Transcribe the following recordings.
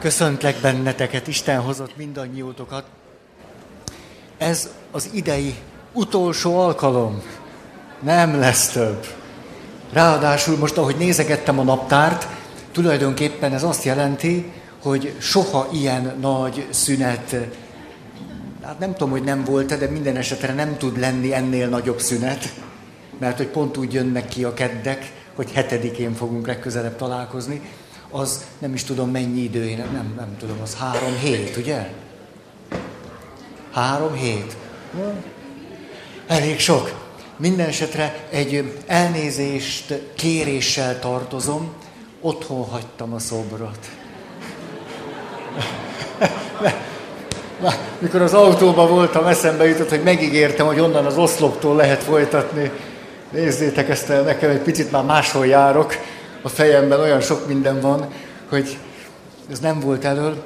Köszöntlek benneteket, Isten hozott mindannyiótokat. Ez az idei utolsó alkalom. Nem lesz több. Ráadásul most, ahogy nézegettem a naptárt, tulajdonképpen ez azt jelenti, hogy soha ilyen nagy szünet, hát nem tudom, hogy nem volt de minden esetre nem tud lenni ennél nagyobb szünet, mert hogy pont úgy jönnek ki a keddek, hogy hetedikén fogunk legközelebb találkozni az nem is tudom mennyi idő, én nem, nem tudom, az három hét, ugye? Három hét. Elég sok. Minden esetre egy elnézést kéréssel tartozom, otthon hagytam a szobrot. Mikor az autóban voltam, eszembe jutott, hogy megígértem, hogy onnan az oszloptól lehet folytatni. Nézzétek ezt nekem egy picit már máshol járok a fejemben olyan sok minden van, hogy ez nem volt elől.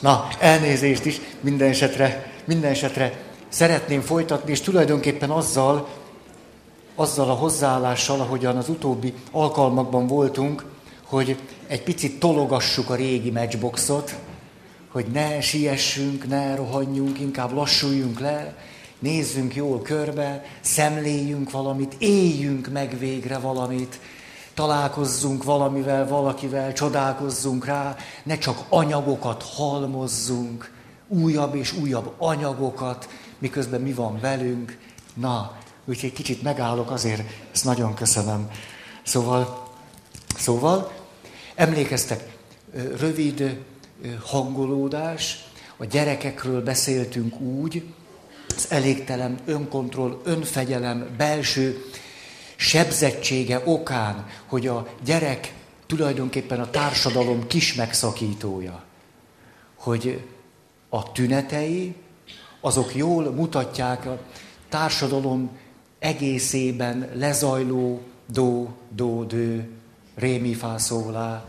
Na, elnézést is minden esetre, minden esetre szeretném folytatni, és tulajdonképpen azzal, azzal a hozzáállással, ahogyan az utóbbi alkalmakban voltunk, hogy egy picit tologassuk a régi matchboxot, hogy ne siessünk, ne rohanjunk, inkább lassuljunk le, nézzünk jól körbe, szemléljünk valamit, éljünk meg végre valamit, találkozzunk valamivel, valakivel, csodálkozzunk rá, ne csak anyagokat halmozzunk, újabb és újabb anyagokat, miközben mi van velünk. Na, úgyhogy kicsit megállok azért, ezt nagyon köszönöm. Szóval, szóval emlékeztek, rövid hangolódás, a gyerekekről beszéltünk úgy, az elégtelen önkontroll, önfegyelem, belső sebzettsége okán, hogy a gyerek tulajdonképpen a társadalom kis megszakítója. Hogy a tünetei, azok jól mutatják a társadalom egészében lezajló do, do, dő, rémi, fá, szólá.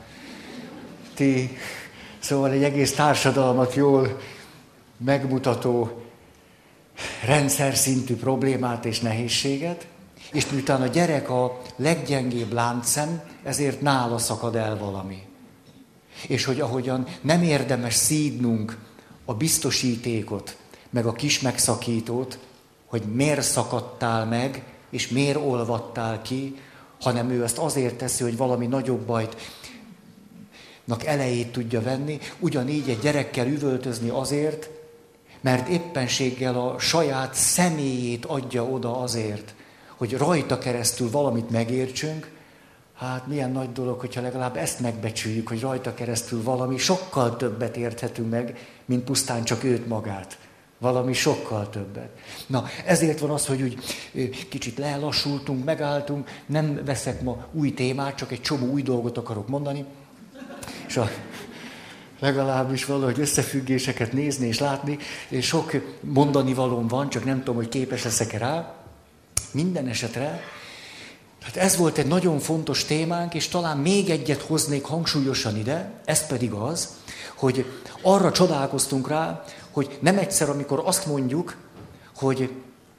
Ti, szóval egy egész társadalmat jól megmutató rendszer szintű problémát és nehézséget, és miután a gyerek a leggyengébb láncszem, ezért nála szakad el valami. És hogy ahogyan nem érdemes szídnunk a biztosítékot, meg a kis megszakítót, hogy miért szakadtál meg, és miért olvattál ki, hanem ő ezt azért teszi, hogy valami nagyobb bajt elejét tudja venni, ugyanígy egy gyerekkel üvöltözni azért, mert éppenséggel a saját személyét adja oda azért, hogy rajta keresztül valamit megértsünk, hát milyen nagy dolog, hogyha legalább ezt megbecsüljük, hogy rajta keresztül valami sokkal többet érthetünk meg, mint pusztán csak őt magát. Valami sokkal többet. Na, ezért van az, hogy úgy kicsit lelassultunk, megálltunk, nem veszek ma új témát, csak egy csomó új dolgot akarok mondani. És a, legalábbis valahogy összefüggéseket nézni és látni. És sok mondani valóm van, csak nem tudom, hogy képes leszek rá. Minden esetre, hát ez volt egy nagyon fontos témánk, és talán még egyet hoznék hangsúlyosan ide, ez pedig az, hogy arra csodálkoztunk rá, hogy nem egyszer, amikor azt mondjuk, hogy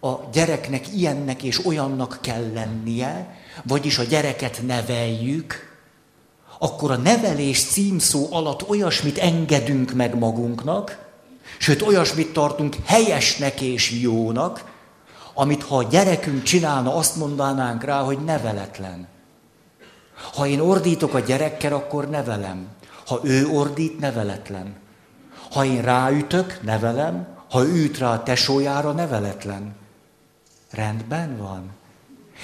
a gyereknek ilyennek és olyannak kell lennie, vagyis a gyereket neveljük, akkor a nevelés címszó alatt olyasmit engedünk meg magunknak, sőt olyasmit tartunk helyesnek és jónak, amit ha a gyerekünk csinálna, azt mondanánk rá, hogy neveletlen. Ha én ordítok a gyerekkel, akkor nevelem. Ha ő ordít, neveletlen. Ha én ráütök, nevelem. Ha üt rá a tesójára, neveletlen. Rendben van.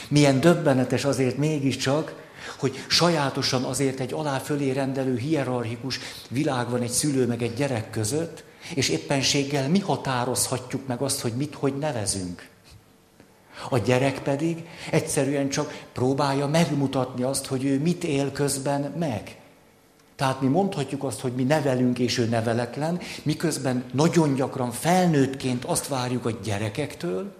Milyen döbbenetes azért mégiscsak, hogy sajátosan azért egy alá fölé rendelő hierarchikus világ van egy szülő meg egy gyerek között, és éppenséggel mi határozhatjuk meg azt, hogy mit, hogy nevezünk. A gyerek pedig egyszerűen csak próbálja megmutatni azt, hogy ő mit él közben meg. Tehát mi mondhatjuk azt, hogy mi nevelünk, és ő neveletlen, miközben nagyon gyakran felnőttként azt várjuk a gyerekektől,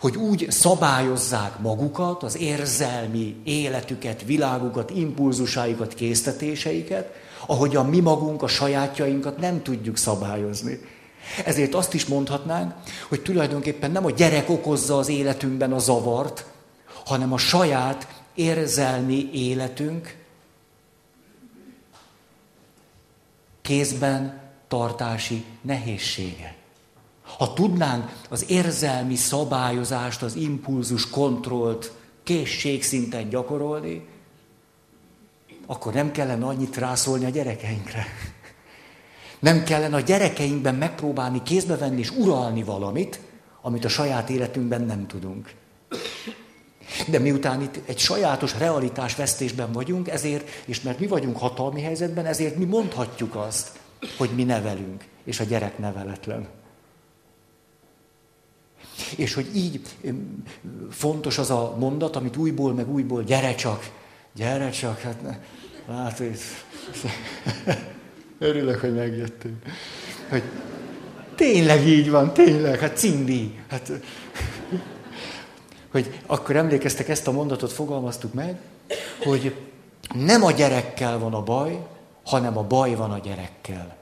hogy úgy szabályozzák magukat, az érzelmi életüket, világukat, impulzusáikat, késztetéseiket, ahogyan mi magunk a sajátjainkat nem tudjuk szabályozni. Ezért azt is mondhatnánk, hogy tulajdonképpen nem a gyerek okozza az életünkben a zavart, hanem a saját érzelmi életünk, kézben tartási nehézsége. Ha tudnánk az érzelmi szabályozást, az impulzus kontrollt készségszinten gyakorolni, akkor nem kellene annyit rászólni a gyerekeinkre. Nem kellene a gyerekeinkben megpróbálni kézbe venni és uralni valamit, amit a saját életünkben nem tudunk. De miután itt egy sajátos realitás vesztésben vagyunk, ezért, és mert mi vagyunk hatalmi helyzetben, ezért mi mondhatjuk azt, hogy mi nevelünk, és a gyerek neveletlen. És hogy így fontos az a mondat, amit újból meg újból, gyere csak, gyere csak, hát ne, látod, örülök, hogy megjöttél. Hogy tényleg így van, tényleg, hát cindi. Hát, hogy akkor emlékeztek, ezt a mondatot fogalmaztuk meg, hogy nem a gyerekkel van a baj, hanem a baj van a gyerekkel.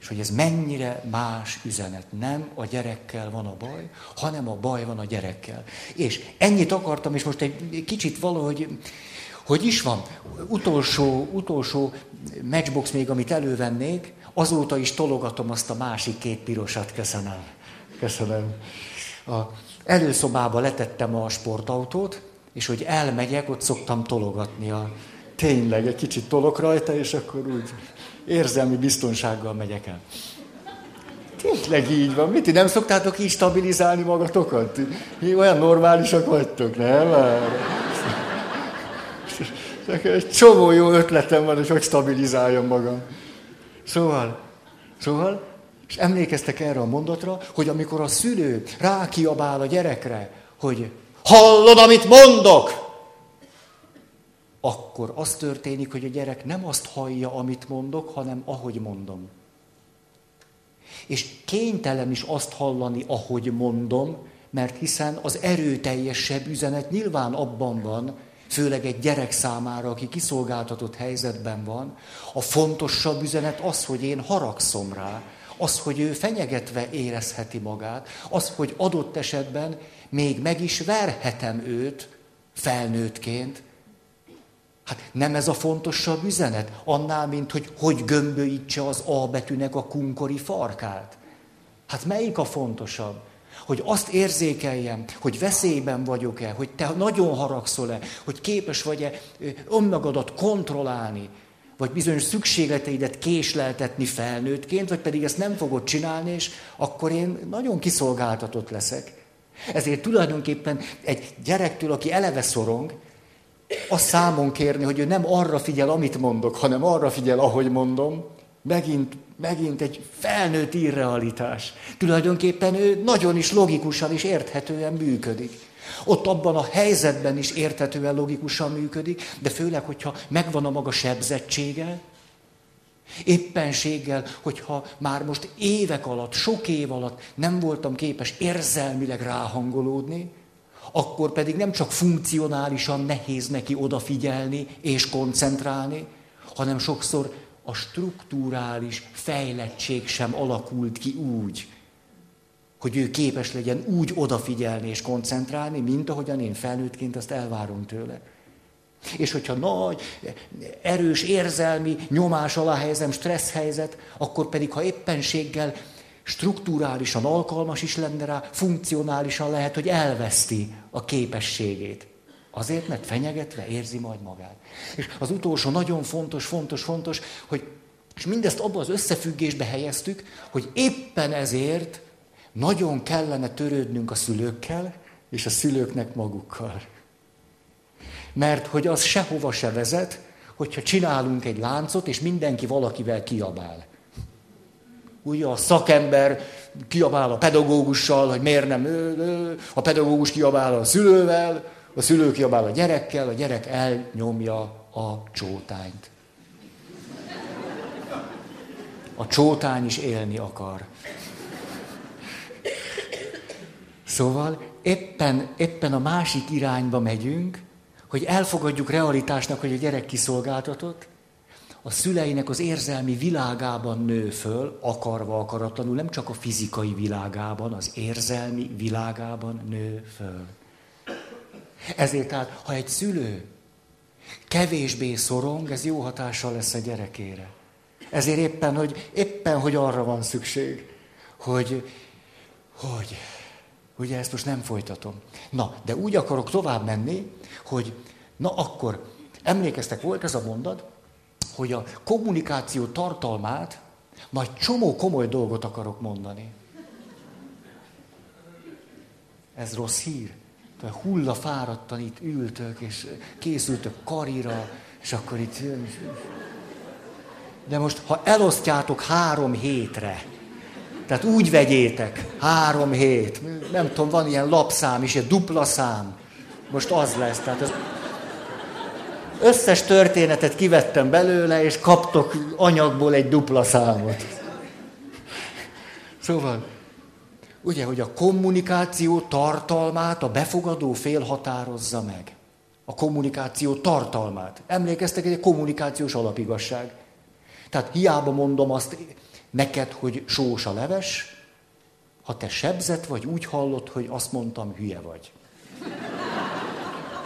És hogy ez mennyire más üzenet. Nem a gyerekkel van a baj, hanem a baj van a gyerekkel. És ennyit akartam, és most egy kicsit valahogy, hogy is van, utolsó, utolsó matchbox még, amit elővennék, azóta is tologatom azt a másik két pirosat, köszönöm. Köszönöm. A előszobába letettem a sportautót, és hogy elmegyek, ott szoktam tologatni a... Tényleg, egy kicsit tolok rajta, és akkor úgy érzelmi biztonsággal megyek el. Tényleg így van. Mit, ti nem szoktátok így stabilizálni magatokat? Ti olyan normálisak vagytok, nem? Egy csomó jó ötletem van, hogy hogy stabilizáljam magam. Szóval, szóval, és emlékeztek erre a mondatra, hogy amikor a szülő rákiabál a gyerekre, hogy hallod, amit mondok, akkor az történik, hogy a gyerek nem azt hallja, amit mondok, hanem ahogy mondom. És kénytelen is azt hallani, ahogy mondom, mert hiszen az erőteljesebb üzenet nyilván abban van, főleg egy gyerek számára, aki kiszolgáltatott helyzetben van, a fontosabb üzenet az, hogy én haragszom rá, az, hogy ő fenyegetve érezheti magát, az, hogy adott esetben még meg is verhetem őt felnőttként, Hát nem ez a fontosabb üzenet? Annál, mint hogy hogy gömböítse az A betűnek a kunkori farkát. Hát melyik a fontosabb? Hogy azt érzékeljem, hogy veszélyben vagyok-e, hogy te nagyon haragszol-e, hogy képes vagy-e önmagadat kontrollálni, vagy bizonyos szükségleteidet késleltetni felnőttként, vagy pedig ezt nem fogod csinálni, és akkor én nagyon kiszolgáltatott leszek. Ezért tulajdonképpen egy gyerektől, aki eleve szorong, a számon kérni, hogy ő nem arra figyel, amit mondok, hanem arra figyel, ahogy mondom, megint, megint egy felnőtt irrealitás. Tulajdonképpen ő nagyon is logikusan és érthetően működik. Ott abban a helyzetben is érthetően logikusan működik, de főleg, hogyha megvan a maga sebzettsége, éppenséggel, hogyha már most évek alatt, sok év alatt nem voltam képes érzelmileg ráhangolódni, akkor pedig nem csak funkcionálisan nehéz neki odafigyelni és koncentrálni, hanem sokszor a strukturális fejlettség sem alakult ki úgy, hogy ő képes legyen úgy odafigyelni és koncentrálni, mint ahogyan én felnőttként azt elvárom tőle. És hogyha nagy, erős érzelmi nyomás alá helyezem, stressz helyzet, akkor pedig, ha éppenséggel strukturálisan alkalmas is lenne rá, funkcionálisan lehet, hogy elveszti a képességét. Azért, mert fenyegetve érzi majd magát. És az utolsó nagyon fontos, fontos, fontos, hogy és mindezt abban az összefüggésbe helyeztük, hogy éppen ezért nagyon kellene törődnünk a szülőkkel, és a szülőknek magukkal. Mert hogy az sehova se vezet, hogyha csinálunk egy láncot, és mindenki valakivel kiabál. Ugye a szakember kiabál a pedagógussal, hogy miért nem ő, a pedagógus kiabál a szülővel, a szülő kiabál a gyerekkel, a gyerek elnyomja a csótányt. A csótány is élni akar. Szóval éppen, éppen a másik irányba megyünk, hogy elfogadjuk realitásnak, hogy a gyerek kiszolgáltatott, a szüleinek az érzelmi világában nő föl, akarva, akaratlanul, nem csak a fizikai világában, az érzelmi világában nő föl. Ezért tehát, ha egy szülő kevésbé szorong, ez jó hatással lesz a gyerekére. Ezért éppen, hogy éppen, hogy arra van szükség, hogy, hogy, ugye ezt most nem folytatom. Na, de úgy akarok tovább menni, hogy na akkor, emlékeztek, volt ez a mondat, hogy a kommunikáció tartalmát majd csomó komoly dolgot akarok mondani. Ez rossz hír. Hulla fáradtan itt ültök, és készültök karira, és akkor itt... De most, ha elosztjátok három hétre, tehát úgy vegyétek, három hét, nem tudom, van ilyen lapszám is, egy dupla szám, most az lesz, tehát ez összes történetet kivettem belőle, és kaptok anyagból egy dupla számot. Szóval, ugye, hogy a kommunikáció tartalmát a befogadó fél határozza meg. A kommunikáció tartalmát. Emlékeztek, egy kommunikációs alapigasság. Tehát hiába mondom azt neked, hogy sós a leves, ha te sebzet vagy, úgy hallod, hogy azt mondtam, hülye vagy.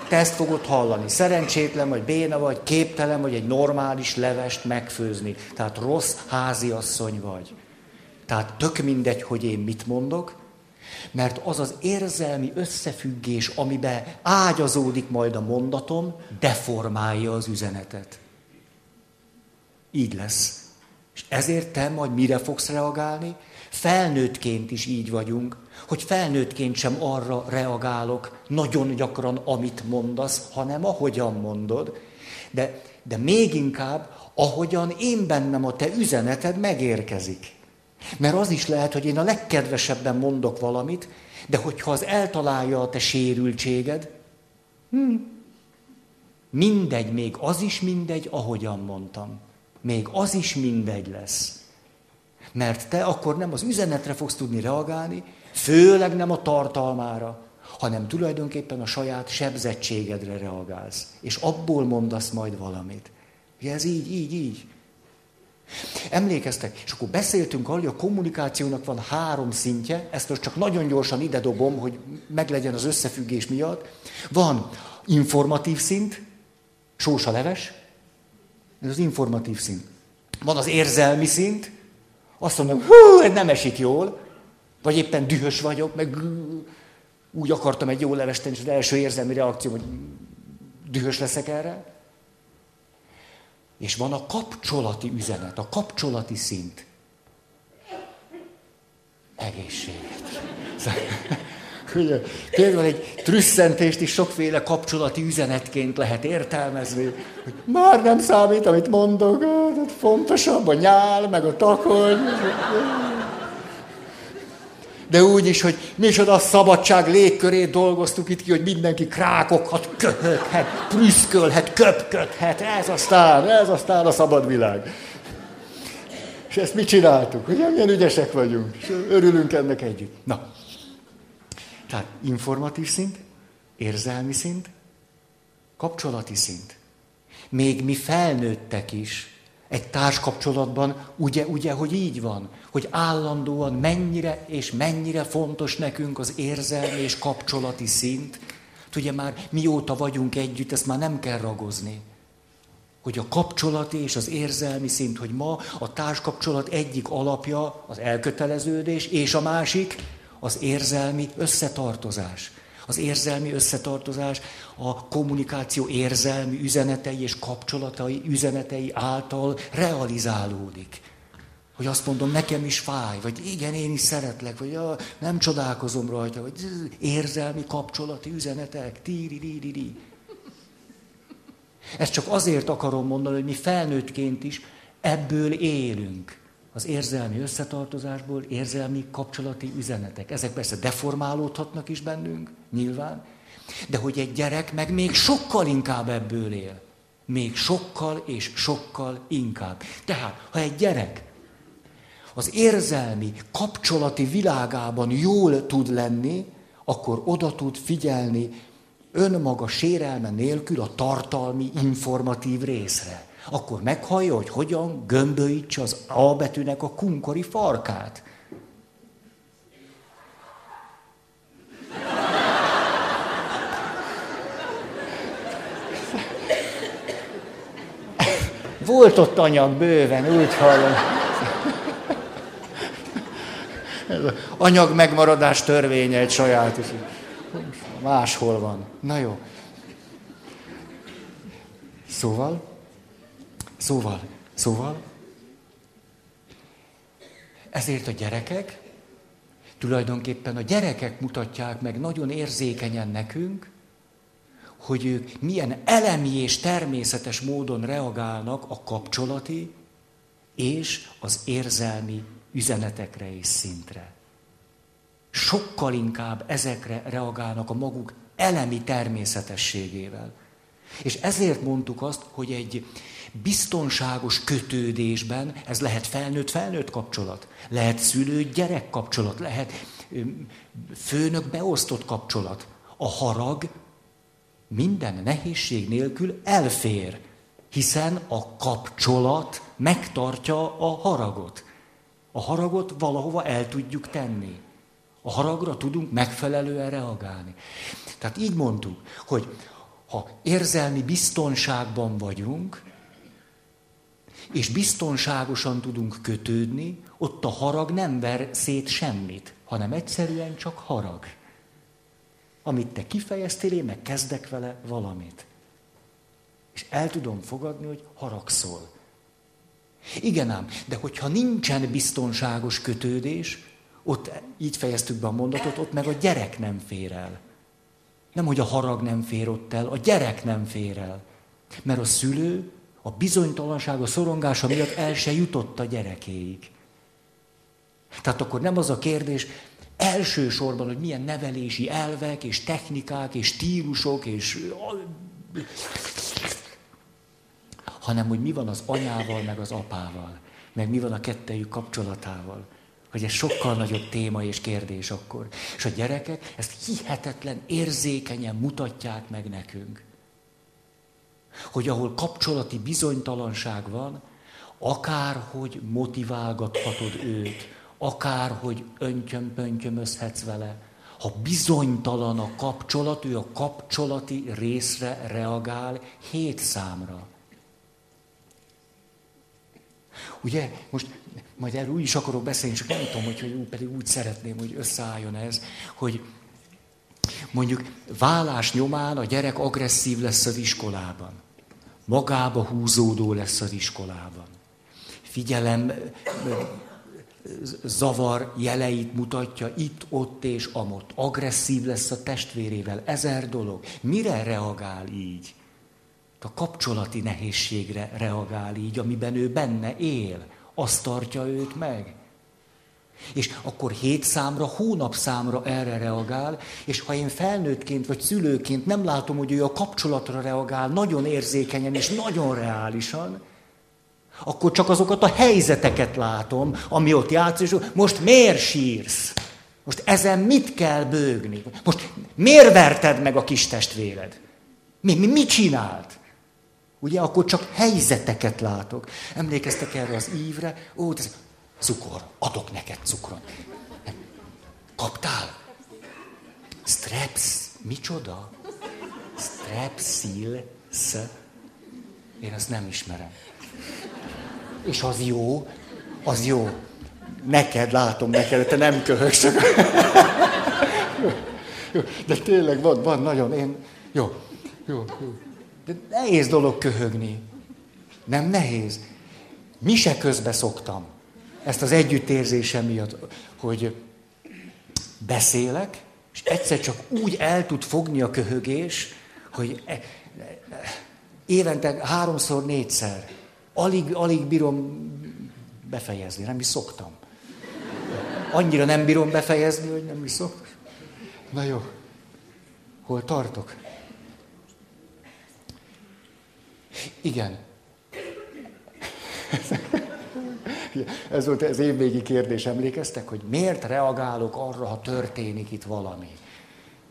Te ezt fogod hallani. Szerencsétlen vagy, béna vagy, képtelen vagy egy normális levest megfőzni. Tehát rossz háziasszony vagy. Tehát tök mindegy, hogy én mit mondok, mert az az érzelmi összefüggés, amiben ágyazódik majd a mondatom, deformálja az üzenetet. Így lesz. És ezért te majd mire fogsz reagálni? Felnőttként is így vagyunk, hogy felnőttként sem arra reagálok nagyon gyakran, amit mondasz, hanem ahogyan mondod. De, de még inkább, ahogyan én bennem a te üzeneted megérkezik. Mert az is lehet, hogy én a legkedvesebben mondok valamit, de hogyha az eltalálja a te sérültséged, hm, mindegy, még az is mindegy, ahogyan mondtam. Még az is mindegy lesz. Mert te akkor nem az üzenetre fogsz tudni reagálni, főleg nem a tartalmára, hanem tulajdonképpen a saját sebzettségedre reagálsz. És abból mondasz majd valamit. Ugye ez így, így, így. Emlékeztek, és akkor beszéltünk arról, hogy a kommunikációnak van három szintje, ezt most csak nagyon gyorsan ide dobom, hogy meglegyen az összefüggés miatt. Van informatív szint, sós a leves, ez az informatív szint. Van az érzelmi szint, azt mondom, hú, ez nem esik jól, vagy éppen dühös vagyok, meg úgy akartam egy jó levest és az első érzelmi reakció, hogy dühös leszek erre. És van a kapcsolati üzenet, a kapcsolati szint. Egészséget. Ugye, például egy trüsszentést is sokféle kapcsolati üzenetként lehet értelmezni, hogy már nem számít, amit mondok, fontosabb a nyál, meg a takony de úgy is, hogy micsoda a szabadság légkörét dolgoztuk itt ki, hogy mindenki krákokhat, köhöghet, prüszkölhet, köpködhet, ez aztán, ez aztán a szabad világ. És ezt mi csináltuk? Ugye milyen ügyesek vagyunk, és örülünk ennek együtt. Na, tehát informatív szint, érzelmi szint, kapcsolati szint. Még mi felnőttek is egy társkapcsolatban, ugye, ugye, hogy így van, hogy állandóan mennyire és mennyire fontos nekünk az érzelmi és kapcsolati szint. Ugye már mióta vagyunk együtt, ezt már nem kell ragozni. Hogy a kapcsolati és az érzelmi szint, hogy ma a társkapcsolat egyik alapja az elköteleződés, és a másik az érzelmi összetartozás. Az érzelmi összetartozás a kommunikáció érzelmi üzenetei és kapcsolatai üzenetei által realizálódik. Hogy azt mondom, nekem is fáj, vagy igen, én is szeretlek, vagy ja, nem csodálkozom rajta, vagy érzelmi kapcsolati üzenetek, tíri Ezt csak azért akarom mondani, hogy mi felnőttként is ebből élünk az érzelmi összetartozásból érzelmi kapcsolati üzenetek. Ezek persze deformálódhatnak is bennünk, nyilván, de hogy egy gyerek meg még sokkal inkább ebből él. Még sokkal és sokkal inkább. Tehát, ha egy gyerek az érzelmi, kapcsolati világában jól tud lenni, akkor oda tud figyelni önmaga sérelme nélkül a tartalmi, informatív részre akkor meghallja, hogy hogyan gömbölyítse az A betűnek a kunkori farkát. Volt ott anyag bőven, úgy hallom. Ez az anyag megmaradás törvénye egy sajátos. Máshol van. Na jó. Szóval, szóval, szóval, ezért a gyerekek, tulajdonképpen a gyerekek mutatják meg nagyon érzékenyen nekünk, hogy ők milyen elemi és természetes módon reagálnak a kapcsolati és az érzelmi üzenetekre és szintre. Sokkal inkább ezekre reagálnak a maguk elemi természetességével. És ezért mondtuk azt, hogy egy biztonságos kötődésben, ez lehet felnőtt-felnőtt kapcsolat, lehet szülő-gyerek kapcsolat, lehet főnök beosztott kapcsolat. A harag minden nehézség nélkül elfér, hiszen a kapcsolat megtartja a haragot. A haragot valahova el tudjuk tenni. A haragra tudunk megfelelően reagálni. Tehát így mondtuk, hogy ha érzelmi biztonságban vagyunk, és biztonságosan tudunk kötődni, ott a harag nem ver szét semmit, hanem egyszerűen csak harag. Amit te kifejeztél, én meg kezdek vele valamit. És el tudom fogadni, hogy haragszol. Igen ám, de hogyha nincsen biztonságos kötődés, ott így fejeztük be a mondatot, ott meg a gyerek nem fér el. Nem, hogy a harag nem fér ott el, a gyerek nem fér el. Mert a szülő a bizonytalanság, a szorongása miatt el se jutott a gyerekéig. Tehát akkor nem az a kérdés, elsősorban, hogy milyen nevelési elvek, és technikák, és stílusok, és hanem hogy mi van az anyával, meg az apával, meg mi van a kettejük kapcsolatával. Hogy ez sokkal nagyobb téma és kérdés akkor. És a gyerekek ezt hihetetlen érzékenyen mutatják meg nekünk. Hogy ahol kapcsolati bizonytalanság van, akárhogy motiválgathatod őt, akárhogy öntyöm-pöntyömözhetsz vele, ha bizonytalan a kapcsolat, ő a kapcsolati részre reagál hét számra. Ugye, most majd erről úgy is akarok beszélni, csak nem tudom, hogy, hogy úgy, pedig úgy szeretném, hogy összeálljon ez, hogy mondjuk vállás nyomán a gyerek agresszív lesz az iskolában. Magába húzódó lesz az iskolában. Figyelem, zavar jeleit mutatja itt, ott és amott. Agresszív lesz a testvérével, ezer dolog. Mire reagál így? A kapcsolati nehézségre reagál így, amiben ő benne él. Azt tartja őt meg. És akkor hét számra, hónap számra erre reagál, és ha én felnőttként vagy szülőként nem látom, hogy ő a kapcsolatra reagál nagyon érzékenyen és nagyon reálisan, akkor csak azokat a helyzeteket látom, ami ott játszik, és most miért sírsz? Most ezen mit kell bőgni? Most miért verted meg a kis testvéred? Mi, mi, mit csinált? Ugye akkor csak helyzeteket látok. Emlékeztek erre az ívre? Ó, ez cukor, adok neked cukrot. Kaptál? Streps, micsoda? Strepsils? Én azt nem ismerem. És az jó, az jó. Neked, látom neked, te nem köhögsz. De tényleg van, van nagyon, én... Jó, jó, jó. De nehéz dolog köhögni. Nem nehéz. Mi se közbe szoktam. Ezt az együttérzésem miatt, hogy beszélek, és egyszer csak úgy el tud fogni a köhögés, hogy e- évente háromszor, négyszer. Alig, alig bírom befejezni, nem is szoktam. Annyira nem bírom befejezni, hogy nem is szoktam. Na jó, hol tartok? Igen. Ez volt az évvégi kérdés, emlékeztek, hogy miért reagálok arra, ha történik itt valami.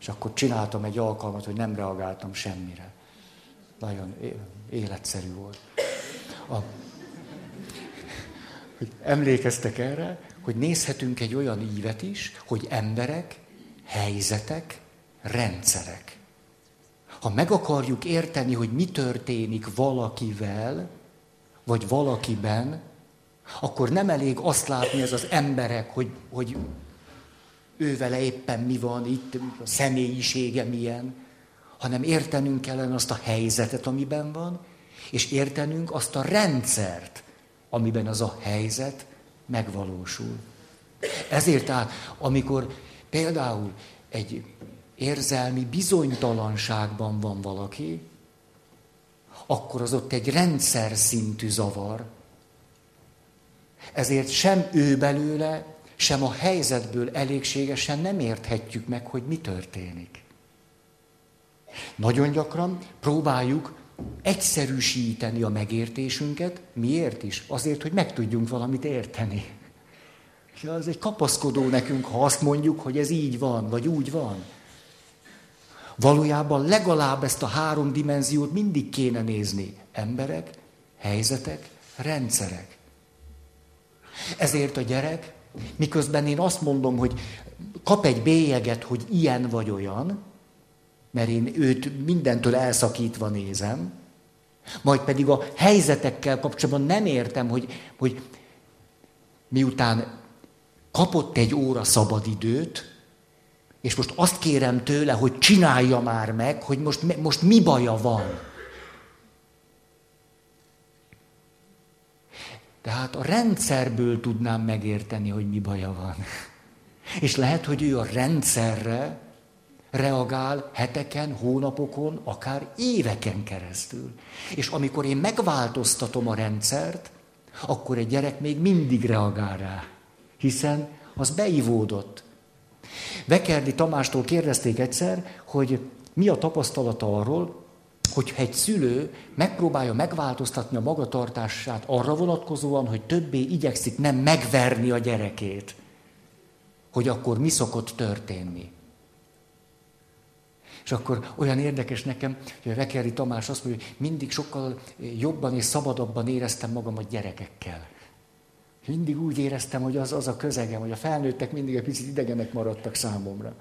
És akkor csináltam egy alkalmat, hogy nem reagáltam semmire. Nagyon életszerű volt. A, hogy emlékeztek erre, hogy nézhetünk egy olyan ívet is, hogy emberek, helyzetek, rendszerek. Ha meg akarjuk érteni, hogy mi történik valakivel, vagy valakiben, akkor nem elég azt látni ez az emberek, hogy, hogy ő vele éppen mi van itt, a személyisége milyen, hanem értenünk kellene azt a helyzetet, amiben van, és értenünk azt a rendszert, amiben az a helyzet megvalósul. Ezért áll, amikor például egy érzelmi bizonytalanságban van valaki, akkor az ott egy rendszer szintű zavar. Ezért sem ő belőle, sem a helyzetből elégségesen nem érthetjük meg, hogy mi történik. Nagyon gyakran próbáljuk egyszerűsíteni a megértésünket. Miért is? Azért, hogy meg tudjunk valamit érteni. Ja, az egy kapaszkodó nekünk, ha azt mondjuk, hogy ez így van, vagy úgy van. Valójában legalább ezt a három dimenziót mindig kéne nézni. Emberek, helyzetek, rendszerek. Ezért a gyerek, miközben én azt mondom, hogy kap egy bélyeget, hogy ilyen vagy olyan, mert én őt mindentől elszakítva nézem, majd pedig a helyzetekkel kapcsolatban nem értem, hogy, hogy miután kapott egy óra szabadidőt, és most azt kérem tőle, hogy csinálja már meg, hogy most, most mi baja van. Tehát a rendszerből tudnám megérteni, hogy mi baja van. És lehet, hogy ő a rendszerre reagál heteken, hónapokon, akár éveken keresztül. És amikor én megváltoztatom a rendszert, akkor egy gyerek még mindig reagál rá, hiszen az beivódott. Vekerdi Tamástól kérdezték egyszer, hogy mi a tapasztalata arról, hogyha egy szülő megpróbálja megváltoztatni a magatartását arra vonatkozóan, hogy többé igyekszik nem megverni a gyerekét, hogy akkor mi szokott történni. És akkor olyan érdekes nekem, hogy a Vekeri Tamás azt mondja, hogy mindig sokkal jobban és szabadabban éreztem magam a gyerekekkel. Mindig úgy éreztem, hogy az, az a közegem, hogy a felnőttek mindig egy picit idegenek maradtak számomra.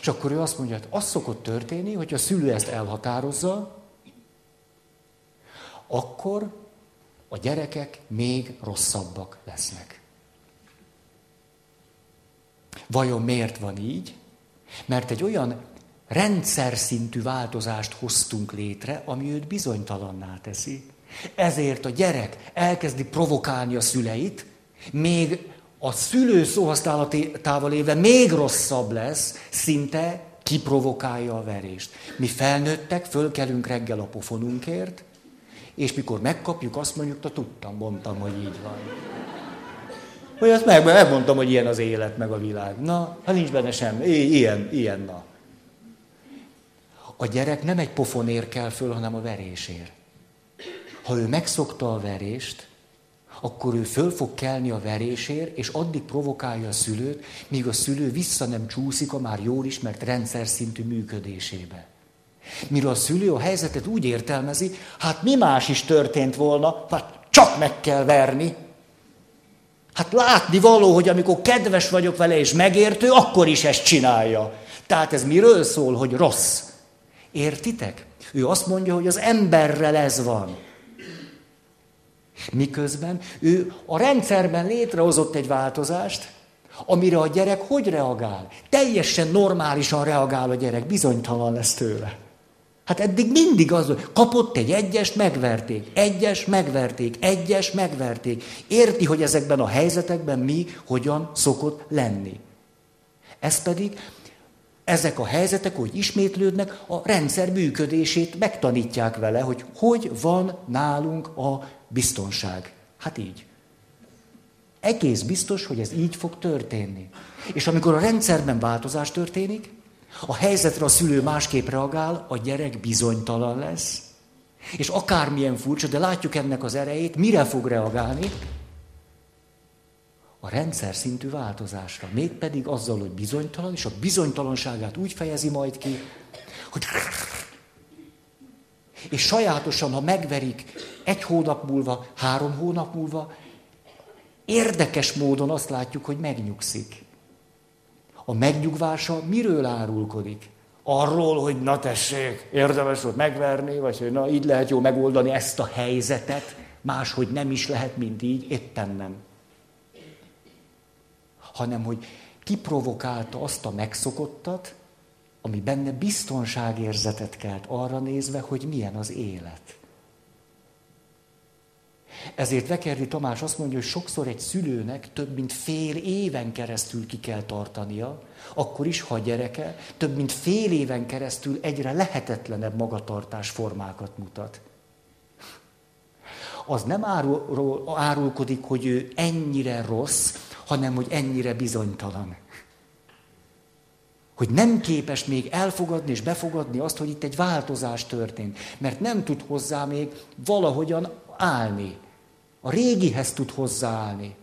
És akkor ő azt mondja, hogy az szokott történni, hogy a szülő ezt elhatározza, akkor a gyerekek még rosszabbak lesznek. Vajon miért van így? Mert egy olyan rendszer szintű változást hoztunk létre, ami őt bizonytalanná teszi. Ezért a gyerek elkezdi provokálni a szüleit, még a szülő szóhasználatával éve még rosszabb lesz, szinte kiprovokálja a verést. Mi felnőttek, fölkelünk reggel a pofonunkért, és mikor megkapjuk, azt mondjuk, hogy tudtam, mondtam, hogy így van. Hogy azt meg, megmondtam, hogy ilyen az élet, meg a világ. Na, ha nincs benne semmi, ilyen, ilyen, na. A gyerek nem egy pofonér kell föl, hanem a verésért. Ha ő megszokta a verést, akkor ő föl fog kelni a verésért, és addig provokálja a szülőt, míg a szülő vissza nem csúszik a már jól ismert rendszer szintű működésébe. Mire a szülő a helyzetet úgy értelmezi, hát mi más is történt volna, hát csak meg kell verni. Hát látni való, hogy amikor kedves vagyok vele és megértő, akkor is ezt csinálja. Tehát ez miről szól, hogy rossz? Értitek? Ő azt mondja, hogy az emberrel ez van. Miközben ő a rendszerben létrehozott egy változást, amire a gyerek hogy reagál? Teljesen normálisan reagál a gyerek, bizonytalan lesz tőle. Hát eddig mindig az, kapott egy egyest, megverték, egyes, megverték, egyes, megverték. Érti, hogy ezekben a helyzetekben mi, hogyan szokott lenni. Ez pedig ezek a helyzetek, hogy ismétlődnek, a rendszer működését megtanítják vele, hogy hogy van nálunk a biztonság. Hát így. Egész biztos, hogy ez így fog történni. És amikor a rendszerben változás történik, a helyzetre a szülő másképp reagál, a gyerek bizonytalan lesz, és akármilyen furcsa, de látjuk ennek az erejét, mire fog reagálni? A rendszer szintű változásra. Mégpedig azzal, hogy bizonytalan, és a bizonytalanságát úgy fejezi majd ki, hogy és sajátosan, ha megverik egy hónap múlva, három hónap múlva, érdekes módon azt látjuk, hogy megnyugszik. A megnyugvása miről árulkodik? Arról, hogy na tessék, érdemes volt megverni, vagy hogy na így lehet jó megoldani ezt a helyzetet, máshogy nem is lehet, mint így, éppen nem. Hanem, hogy kiprovokálta azt a megszokottat, ami benne biztonságérzetet kelt arra nézve, hogy milyen az élet. Ezért Vekerdi Tamás azt mondja, hogy sokszor egy szülőnek több mint fél éven keresztül ki kell tartania, akkor is, ha a gyereke több mint fél éven keresztül egyre lehetetlenebb magatartás formákat mutat. Az nem árul, árulkodik, hogy ő ennyire rossz, hanem hogy ennyire bizonytalan. Hogy nem képes még elfogadni és befogadni azt, hogy itt egy változás történt, mert nem tud hozzá még valahogyan állni. A régihez tud hozzáállni.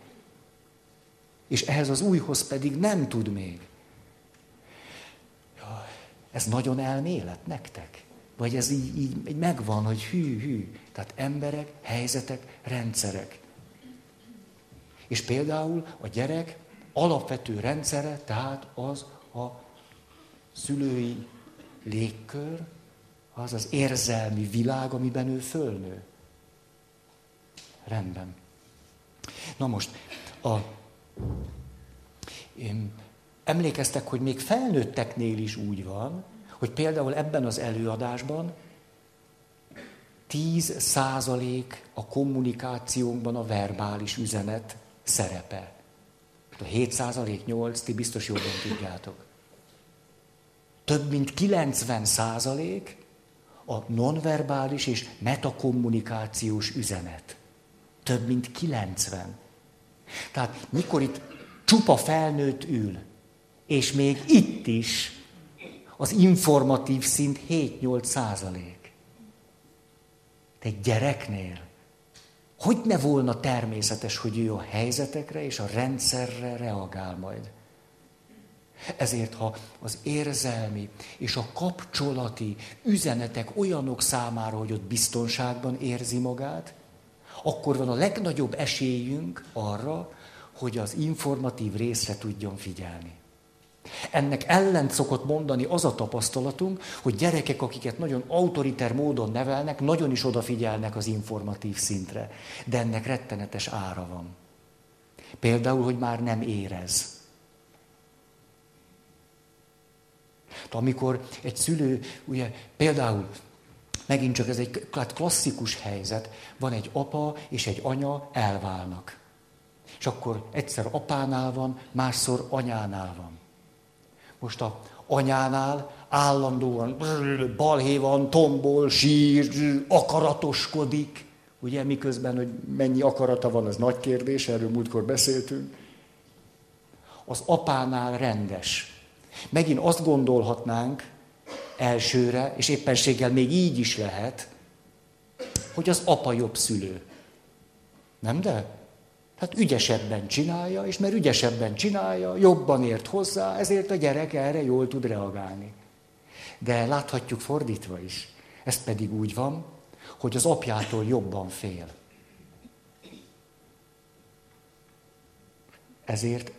És ehhez az újhoz pedig nem tud még. Ez nagyon elmélet nektek? Vagy ez így, így megvan, hogy hű, hű. Tehát emberek, helyzetek, rendszerek. És például a gyerek alapvető rendszere, tehát az a szülői légkör, az az érzelmi világ, amiben ő fölnő. Rendben. Na most, a, én, emlékeztek, hogy még felnőtteknél is úgy van, hogy például ebben az előadásban 10 százalék a kommunikációnkban a verbális üzenet szerepe. A 7 százalék, 8, ti biztos jobban tudjátok. Több mint 90 százalék a nonverbális és metakommunikációs üzenet. Több mint 90. Tehát mikor itt csupa felnőtt ül, és még itt is az informatív szint 7-8 százalék. Egy gyereknél, hogy ne volna természetes, hogy ő a helyzetekre és a rendszerre reagál majd. Ezért, ha az érzelmi és a kapcsolati üzenetek olyanok számára, hogy ott biztonságban érzi magát, akkor van a legnagyobb esélyünk arra, hogy az informatív részre tudjon figyelni. Ennek ellent szokott mondani az a tapasztalatunk, hogy gyerekek, akiket nagyon autoriter módon nevelnek, nagyon is odafigyelnek az informatív szintre. De ennek rettenetes ára van. Például, hogy már nem érez. Amikor egy szülő, ugye például Megint csak ez egy klasszikus helyzet. Van egy apa és egy anya elválnak. És akkor egyszer apánál van, másszor anyánál van. Most a anyánál állandóan balhé van, tombol, sír, akaratoskodik. Ugye miközben, hogy mennyi akarata van, az nagy kérdés, erről múltkor beszéltünk. Az apánál rendes. Megint azt gondolhatnánk, elsőre, és éppenséggel még így is lehet, hogy az apa jobb szülő. Nem de? Hát ügyesebben csinálja, és mert ügyesebben csinálja, jobban ért hozzá, ezért a gyerek erre jól tud reagálni. De láthatjuk fordítva is. Ez pedig úgy van, hogy az apjától jobban fél. Ezért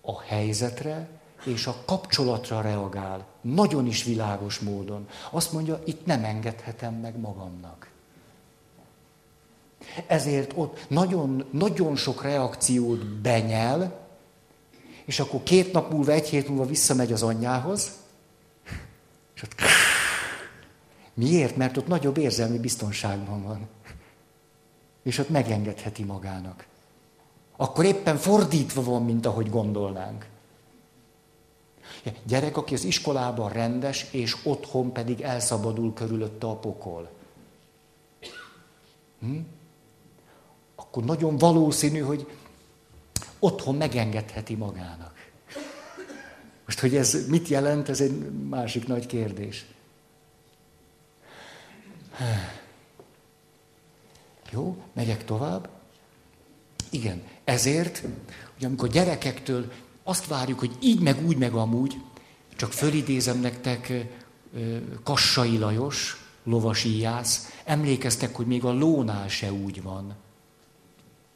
a helyzetre és a kapcsolatra reagál. Nagyon is világos módon. Azt mondja, itt nem engedhetem meg magamnak. Ezért ott nagyon, nagyon sok reakciót benyel, és akkor két nap múlva, egy hét múlva visszamegy az anyjához, és ott... Miért? Mert ott nagyobb érzelmi biztonságban van. És ott megengedheti magának. Akkor éppen fordítva van, mint ahogy gondolnánk. Gyerek, aki az iskolában rendes, és otthon pedig elszabadul körülötte a pokol. Hm? Akkor nagyon valószínű, hogy otthon megengedheti magának. Most, hogy ez mit jelent, ez egy másik nagy kérdés. Jó, megyek tovább. Igen, ezért, hogy amikor gyerekektől azt várjuk, hogy így meg úgy meg amúgy, csak fölidézem nektek Kassai Lajos, lovasi íjász, emlékeztek, hogy még a lónál se úgy van.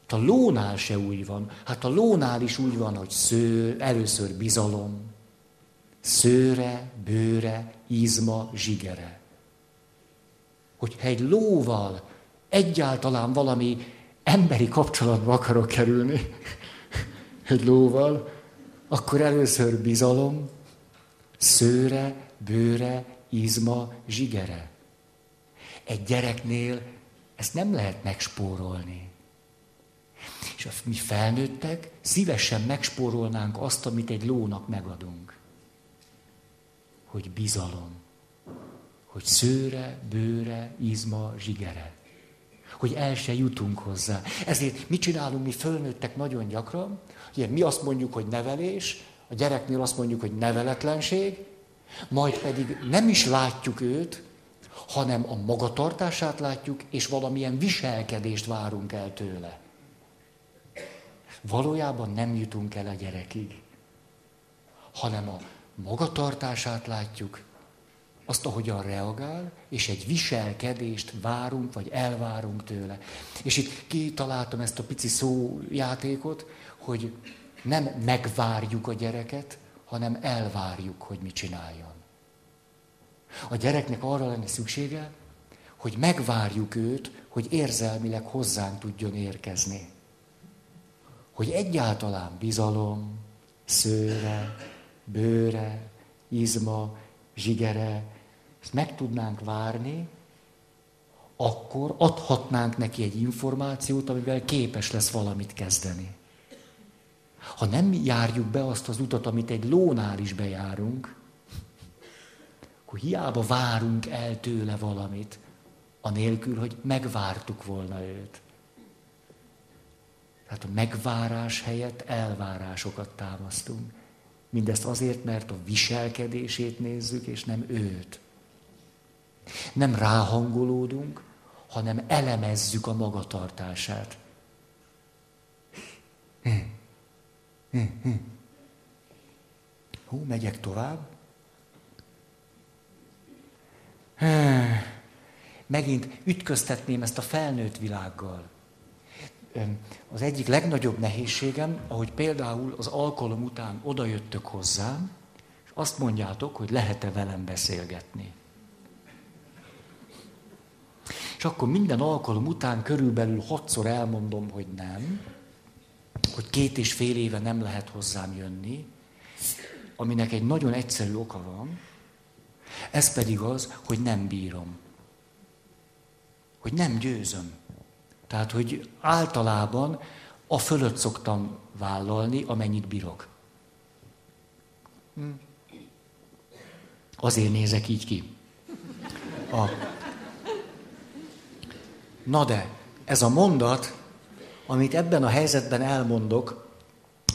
A lónál se úgy van. Hát a lónál is úgy van, hogy szőr, először bizalom, szőre, bőre, izma, zsigere. Hogyha egy lóval egyáltalán valami emberi kapcsolatba akarok kerülni egy lóval, akkor először bizalom, szőre, bőre, izma, zsigere. Egy gyereknél ezt nem lehet megspórolni. És mi felnőttek szívesen megspórolnánk azt, amit egy lónak megadunk. Hogy bizalom. Hogy szőre, bőre, izma, zsigere. Hogy el se jutunk hozzá. Ezért mit csinálunk mi fölnőttek nagyon gyakran? Ugye, mi azt mondjuk, hogy nevelés, a gyereknél azt mondjuk, hogy neveletlenség, majd pedig nem is látjuk őt, hanem a magatartását látjuk, és valamilyen viselkedést várunk el tőle. Valójában nem jutunk el a gyerekig, hanem a magatartását látjuk, azt, ahogyan reagál, és egy viselkedést várunk, vagy elvárunk tőle. És itt kitaláltam ezt a pici szójátékot, hogy nem megvárjuk a gyereket, hanem elvárjuk, hogy mit csináljon. A gyereknek arra lenne szüksége, hogy megvárjuk őt, hogy érzelmileg hozzánk tudjon érkezni. Hogy egyáltalán bizalom, szőre, bőre, izma, zsigere, ezt meg tudnánk várni, akkor adhatnánk neki egy információt, amivel képes lesz valamit kezdeni. Ha nem járjuk be azt az utat, amit egy lónál is bejárunk, akkor hiába várunk el tőle valamit, anélkül, hogy megvártuk volna őt. Tehát a megvárás helyett elvárásokat támasztunk. Mindezt azért, mert a viselkedését nézzük, és nem őt. Nem ráhangolódunk, hanem elemezzük a magatartását. Hú, megyek tovább. Megint ütköztetném ezt a felnőtt világgal. Az egyik legnagyobb nehézségem, ahogy például az alkalom után odajöttök hozzám, és azt mondjátok, hogy lehet-e velem beszélgetni. És akkor minden alkalom után körülbelül hatszor elmondom, hogy nem, hogy két és fél éve nem lehet hozzám jönni, aminek egy nagyon egyszerű oka van, ez pedig az, hogy nem bírom. Hogy nem győzöm. Tehát, hogy általában a fölött szoktam vállalni, amennyit bírok. Hm. Azért nézek így ki. A... Na de, ez a mondat, amit ebben a helyzetben elmondok,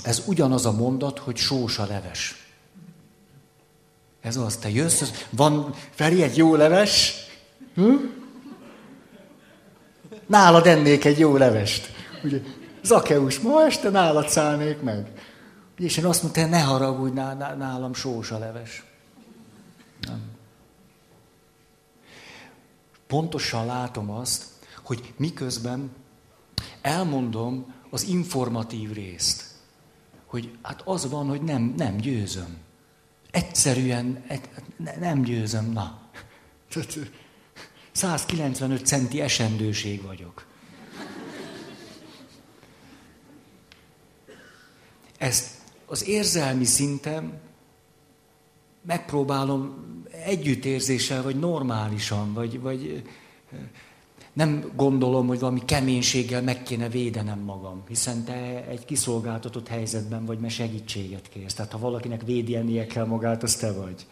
ez ugyanaz a mondat, hogy sós a leves. Ez az, te jössz, van Feri egy jó leves? Hm? Nálad ennék egy jó levest. Ugye, Zakeus, ma este nálad szállnék meg. És én azt mondtam, ne haragudj, nálam sós a leves. Nem. Pontosan látom azt, hogy miközben elmondom az informatív részt, hogy hát az van, hogy nem, nem győzöm. Egyszerűen nem győzöm, na. 195 centi esendőség vagyok. Ezt az érzelmi szintem megpróbálom együttérzéssel, vagy normálisan, vagy, vagy nem gondolom, hogy valami keménységgel meg kéne védenem magam, hiszen te egy kiszolgáltatott helyzetben vagy, mert segítséget kérsz. Tehát ha valakinek védjelnie kell magát, az te vagy.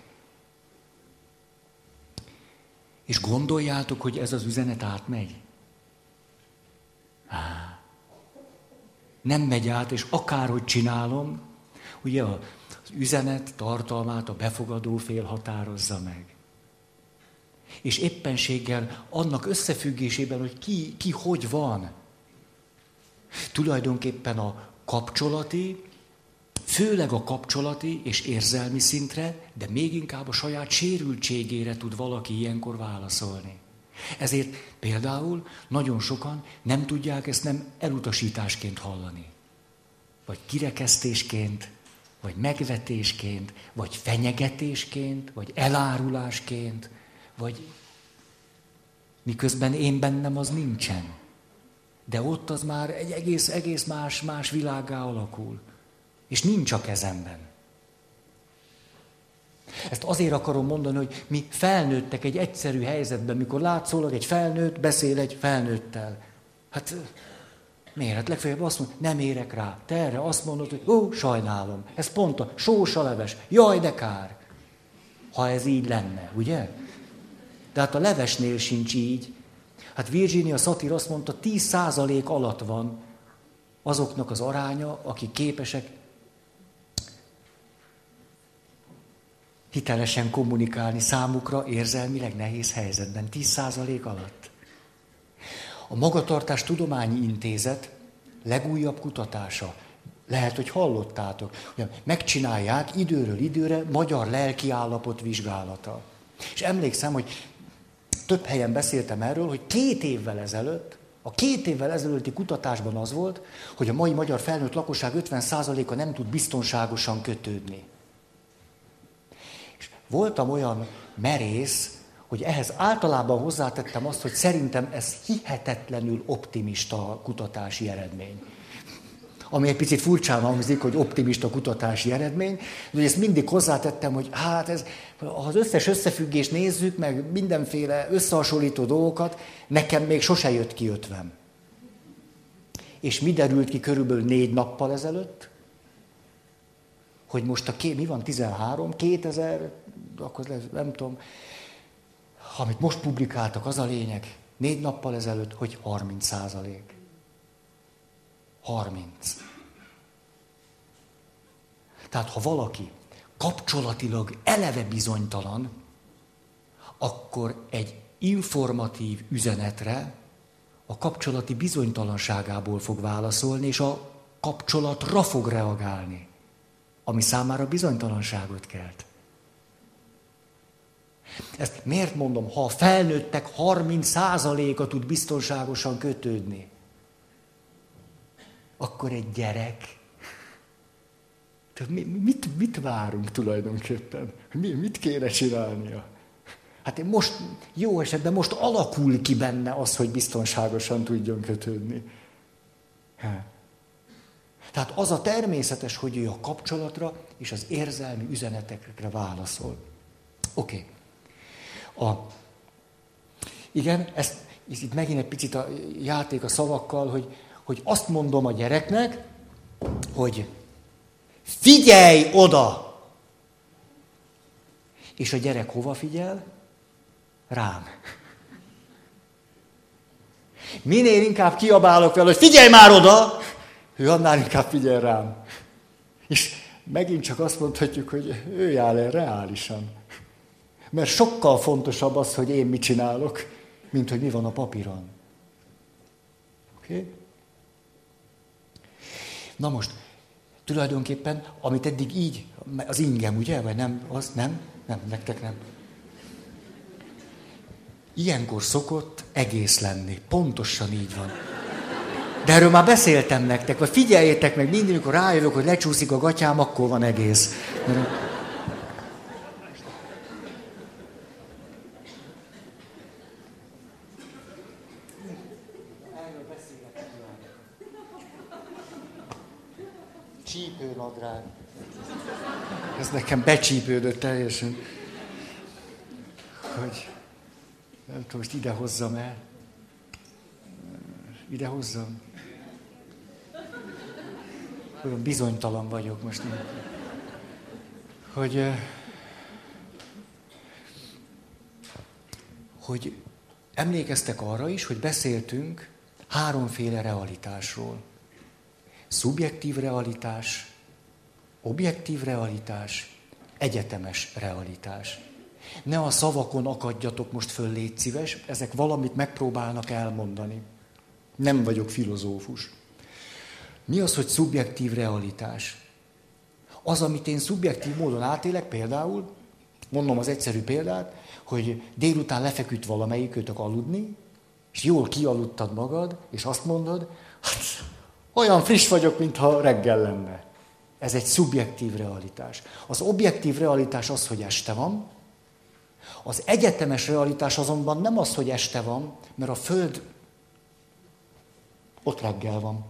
És gondoljátok, hogy ez az üzenet átmegy? Nem megy át, és akárhogy csinálom, ugye az üzenet tartalmát a befogadó fél határozza meg és éppenséggel annak összefüggésében, hogy ki, ki hogy van. Tulajdonképpen a kapcsolati, főleg a kapcsolati és érzelmi szintre, de még inkább a saját sérültségére tud valaki ilyenkor válaszolni. Ezért például nagyon sokan nem tudják ezt nem elutasításként hallani. Vagy kirekesztésként, vagy megvetésként, vagy fenyegetésként, vagy elárulásként, vagy Miközben én bennem az nincsen. De ott az már egy egész, egész más, más világá alakul. És nincs a kezemben. Ezt azért akarom mondani, hogy mi felnőttek egy egyszerű helyzetben, mikor látszólag egy felnőtt beszél egy felnőttel. Hát miért? Hát legfeljebb azt mondja, nem érek rá. Te erre azt mondod, hogy ó, sajnálom. Ez pont a sós a leves. Jaj, de kár. Ha ez így lenne, ugye? De hát a levesnél sincs így. Hát Virginia Satir azt mondta, 10% alatt van azoknak az aránya, akik képesek hitelesen kommunikálni számukra érzelmileg nehéz helyzetben. 10% alatt. A Magatartás Tudományi Intézet legújabb kutatása, lehet, hogy hallottátok, hogy megcsinálják időről időre magyar lelkiállapot vizsgálata. És emlékszem, hogy több helyen beszéltem erről, hogy két évvel ezelőtt, a két évvel ezelőtti kutatásban az volt, hogy a mai magyar felnőtt lakosság 50%-a nem tud biztonságosan kötődni. Voltam olyan merész, hogy ehhez általában hozzátettem azt, hogy szerintem ez hihetetlenül optimista kutatási eredmény. Ami egy picit furcsán hangzik, hogy optimista kutatási eredmény, de ezt mindig hozzátettem, hogy hát ez, az összes összefüggést nézzük, meg mindenféle összehasonlító dolgokat, nekem még sose jött ki ötvem. És mi derült ki körülbelül négy nappal ezelőtt? Hogy most a ké, mi van, 13, 2000, akkor nem tudom, amit most publikáltak, az a lényeg, négy nappal ezelőtt, hogy 30 százalék. 30. Tehát ha valaki kapcsolatilag eleve bizonytalan, akkor egy informatív üzenetre a kapcsolati bizonytalanságából fog válaszolni, és a kapcsolatra fog reagálni, ami számára bizonytalanságot kelt. Ezt miért mondom, ha a felnőttek 30%-a tud biztonságosan kötődni, akkor egy gyerek, mit, mit várunk tulajdonképpen? Mit kéne csinálnia? Hát én most, jó esetben most alakul ki benne az, hogy biztonságosan tudjon kötődni. Hát. Tehát az a természetes, hogy ő a kapcsolatra és az érzelmi üzenetekre válaszol. Oké. Okay. A, igen, ezt, itt megint egy picit a játék a szavakkal, hogy, hogy azt mondom a gyereknek, hogy figyelj oda! És a gyerek hova figyel? Rám. Minél inkább kiabálok vele, hogy figyelj már oda, ő annál inkább figyel rám. És megint csak azt mondhatjuk, hogy ő jár el reálisan. Mert sokkal fontosabb az, hogy én mit csinálok, mint hogy mi van a papíron. Oké? Okay? Na most, tulajdonképpen, amit eddig így, az ingem, ugye? Vagy nem? Az nem? Nem, nektek nem. Ilyenkor szokott egész lenni. Pontosan így van. De erről már beszéltem nektek, vagy figyeljétek meg, mindig, amikor rájövök, hogy lecsúszik a gatyám, akkor van egész. Csípőnadrág. Ez nekem becsípődött teljesen. Hogy nem tudom, most ide hozzam el. Ide hozzam. Olyan bizonytalan vagyok most. Hogy, hogy emlékeztek arra is, hogy beszéltünk háromféle realitásról. Szubjektív realitás, objektív realitás, egyetemes realitás. Ne a szavakon akadjatok most föl, légy szíves, ezek valamit megpróbálnak elmondani. Nem vagyok filozófus. Mi az, hogy szubjektív realitás? Az, amit én szubjektív módon átélek, például, mondom az egyszerű példát, hogy délután lefeküdt valamelyikőtök aludni, és jól kialudtad magad, és azt mondod, hát olyan friss vagyok, mintha reggel lenne. Ez egy szubjektív realitás. Az objektív realitás az, hogy este van, Az egyetemes realitás azonban nem az, hogy este van, mert a Föld ott reggel van.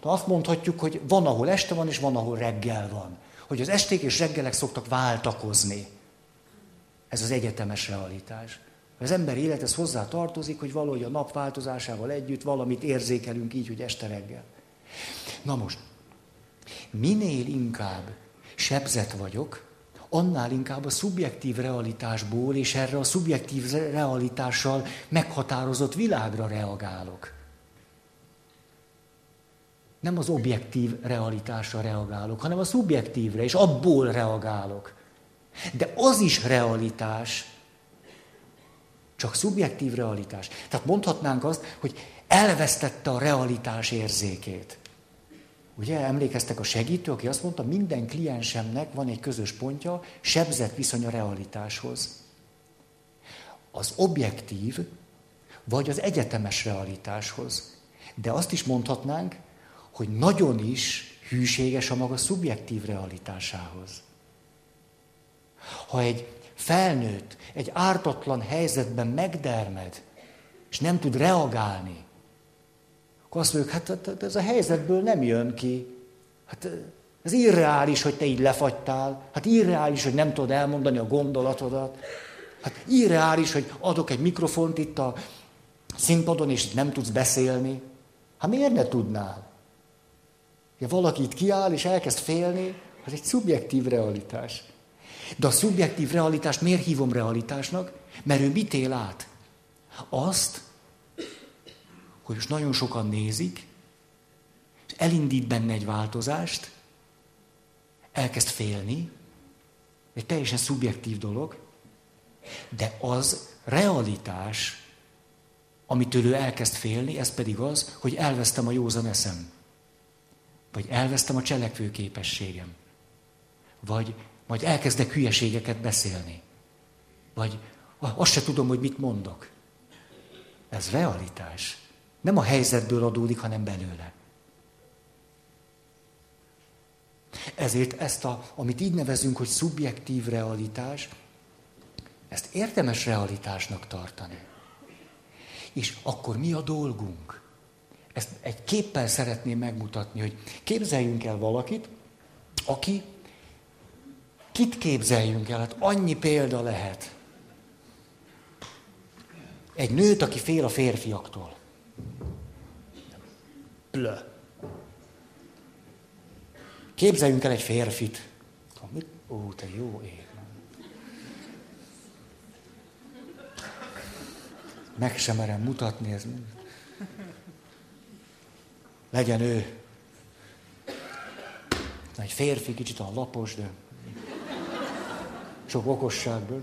De azt mondhatjuk, hogy van, ahol este van, és van, ahol reggel van. Hogy az esték és reggelek szoktak váltakozni. Ez az egyetemes realitás. Az ember élethez hozzá tartozik, hogy valahogy a nap változásával együtt valamit érzékelünk így, hogy este reggel. Na most, minél inkább sebzet vagyok, annál inkább a szubjektív realitásból és erre a szubjektív realitással meghatározott világra reagálok. Nem az objektív realitásra reagálok, hanem a szubjektívre, és abból reagálok. De az is realitás, csak szubjektív realitás. Tehát mondhatnánk azt, hogy elvesztette a realitás érzékét. Ugye emlékeztek a segítő, aki azt mondta, minden kliensemnek van egy közös pontja, sebzett viszony a realitáshoz. Az objektív, vagy az egyetemes realitáshoz. De azt is mondhatnánk, hogy nagyon is hűséges a maga szubjektív realitásához. Ha egy felnőtt, egy ártatlan helyzetben megdermed, és nem tud reagálni, akkor azt mondjuk, hát, hát, hát ez a helyzetből nem jön ki. Hát ez irreális, hogy te így lefagytál. Hát irreális, hogy nem tudod elmondani a gondolatodat. Hát irreális, hogy adok egy mikrofont itt a színpadon, és nem tudsz beszélni. Hát miért ne tudnál? Ja, valaki itt kiáll, és elkezd félni, az egy szubjektív realitás. De a szubjektív realitást miért hívom realitásnak? Mert ő mit él át? Azt, hogy most nagyon sokan nézik, elindít benne egy változást, elkezd félni, egy teljesen szubjektív dolog, de az realitás, amitől ő elkezd félni, ez pedig az, hogy elvesztem a józan eszem. Vagy elvesztem a cselekvő képességem. Vagy majd elkezdek hülyeségeket beszélni. Vagy azt se tudom, hogy mit mondok. Ez realitás. Nem a helyzetből adódik, hanem belőle. Ezért ezt, a, amit így nevezünk, hogy szubjektív realitás, ezt érdemes realitásnak tartani. És akkor mi a dolgunk? Ezt egy képpel szeretném megmutatni, hogy képzeljünk el valakit, aki, kit képzeljünk el? Hát annyi példa lehet. Egy nőt, aki fél a férfiaktól. Plö. Képzeljünk el egy férfit. Ó, te jó ég. Meg sem merem mutatni, ez legyen ő. Egy férfi, kicsit a lapos, de sok okosságból.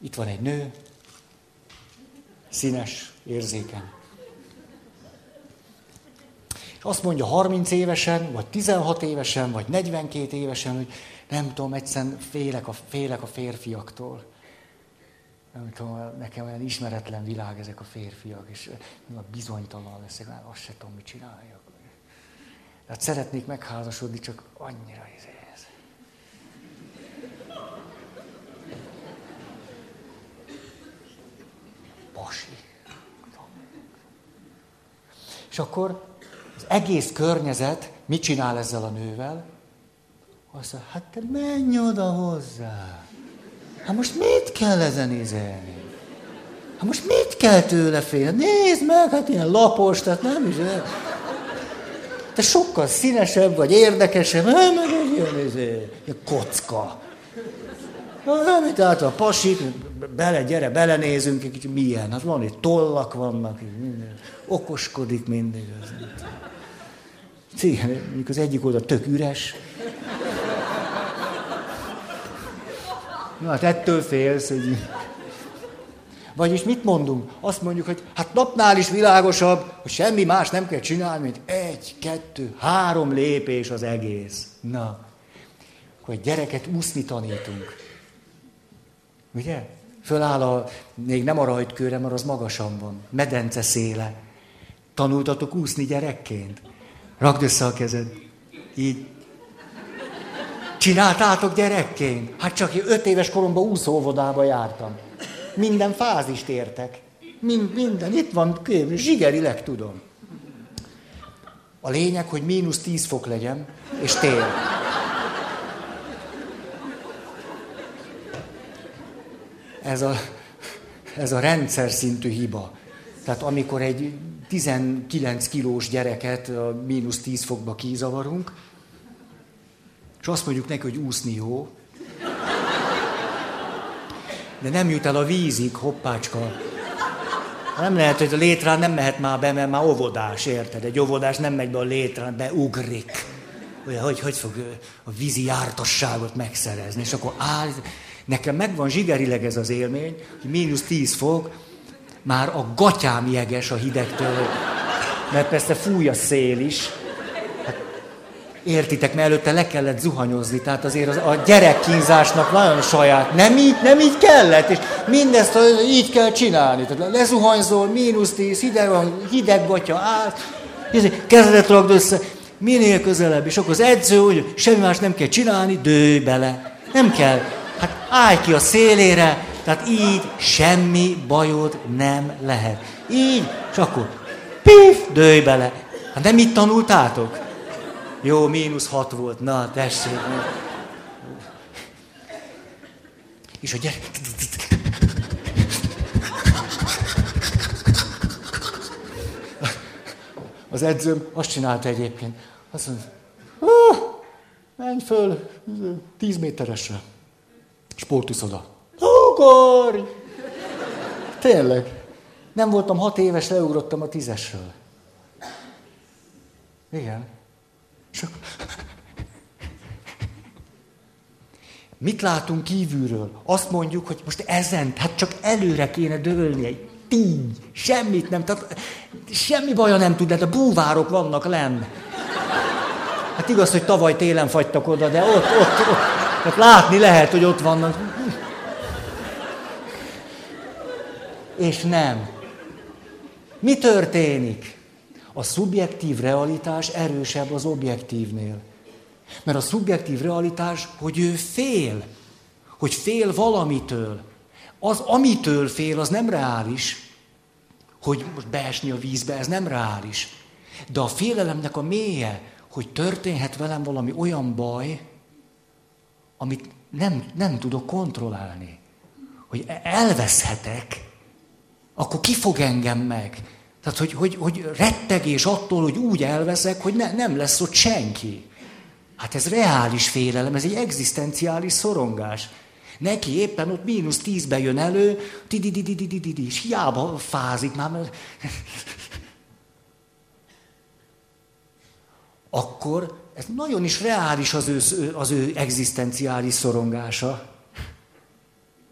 Itt van egy nő, színes, érzékeny. És azt mondja 30 évesen, vagy 16 évesen, vagy 42 évesen, hogy nem tudom, egyszerűen félek a, félek a férfiaktól. Nem tudom, nekem olyan ismeretlen világ ezek a férfiak, és bizonytalan leszek, már azt se tudom, mit csináljak. Hát szeretnék megházasodni, csak annyira izé Pasi. És akkor az egész környezet mit csinál ezzel a nővel? Azt mondja, hát te menj oda hozzá. Hát most mit kell ezen nézelni? Hát most mit kell tőle félni? Nézd meg, hát ilyen lapos, tehát nem is. Te sokkal színesebb vagy, érdekesebb, nem, meg egy ilyen, izé, kocka. Na, nem, itt át a pasit, bele, gyere, belenézünk, egy kicsit milyen. Hát van itt tollak vannak, minden. okoskodik mindig. Igen, mondjuk az egyik oldal tök üres. Na, hát ettől félsz, hogy... Vagyis mit mondunk? Azt mondjuk, hogy hát napnál is világosabb, hogy semmi más nem kell csinálni, mint egy, kettő, három lépés az egész. Na, akkor egy gyereket úszni tanítunk. Ugye? Föláll a, még nem a rajtkőre, mert az magasan van. Medence széle. Tanultatok úszni gyerekként? Rakd össze a kezed. Így. Csináltátok gyerekként? Hát csak öt éves koromban úszóvodába jártam. Minden fázist értek. Mind, minden, itt van, zsigerileg tudom. A lényeg, hogy mínusz 10 fok legyen, és tél. Ez a, ez a rendszer szintű hiba. Tehát amikor egy 19 kilós gyereket a mínusz 10 fokba kizavarunk, és azt mondjuk neki, hogy úszni jó, de nem jut el a vízig, hoppácska. Nem lehet, hogy a létrán nem mehet már be, mert már óvodás, érted? Egy óvodás nem megy be a létrán, beugrik. Ugye, hogy, hogy fog a vízi jártasságot megszerezni, és akkor áll. Nekem megvan zsigerileg ez az élmény, hogy mínusz 10 fok, már a gatyám jeges a hidegtől, mert persze fúj a szél is. Hát, értitek, mert előtte le kellett zuhanyozni, tehát azért az, a gyerekkínzásnak nagyon saját. Nem így, nem így kellett, és mindezt így kell csinálni. Tehát lezuhanyzol, mínusz tíz, hideg, hideg gatya át, kezedet ragd össze, minél közelebb, és akkor az edző, hogy semmi más nem kell csinálni, dőj bele. Nem kell. Hát állj ki a szélére, tehát így semmi bajod nem lehet. Így, és akkor pif, dőj bele. Hát nem itt tanultátok? Jó, mínusz hat volt, na tessék. És a gyerek... Az edzőm azt csinálta egyébként. Azt mondta, menj föl tíz méteresre. Sportuszoda. Ugorj! Tényleg. Nem voltam hat éves, leugrottam a tízesről. Igen. Csak... Mit látunk kívülről? Azt mondjuk, hogy most ezen, hát csak előre kéne dőlni egy tígy, semmit nem, tehát semmi baja nem tud, de a búvárok vannak lenn. Hát igaz, hogy tavaly télen fagytak oda, de ott, ott, ott, tehát látni lehet, hogy ott vannak. és nem. Mi történik? A szubjektív realitás erősebb az objektívnél. Mert a szubjektív realitás, hogy ő fél, hogy fél valamitől. Az, amitől fél, az nem reális. Hogy most beesni a vízbe, ez nem reális. De a félelemnek a mélye, hogy történhet velem valami olyan baj, amit nem, nem tudok kontrollálni. Hogy elveszhetek, akkor ki fog engem meg? Tehát, hogy, hogy, hogy rettegés attól, hogy úgy elveszek, hogy ne, nem lesz ott senki. Hát ez reális félelem, ez egy egzisztenciális szorongás. Neki éppen ott mínusz tízbe jön elő, és hiába fázik már, mert... Akkor ez nagyon is reális az ő, az ő egzisztenciális szorongása.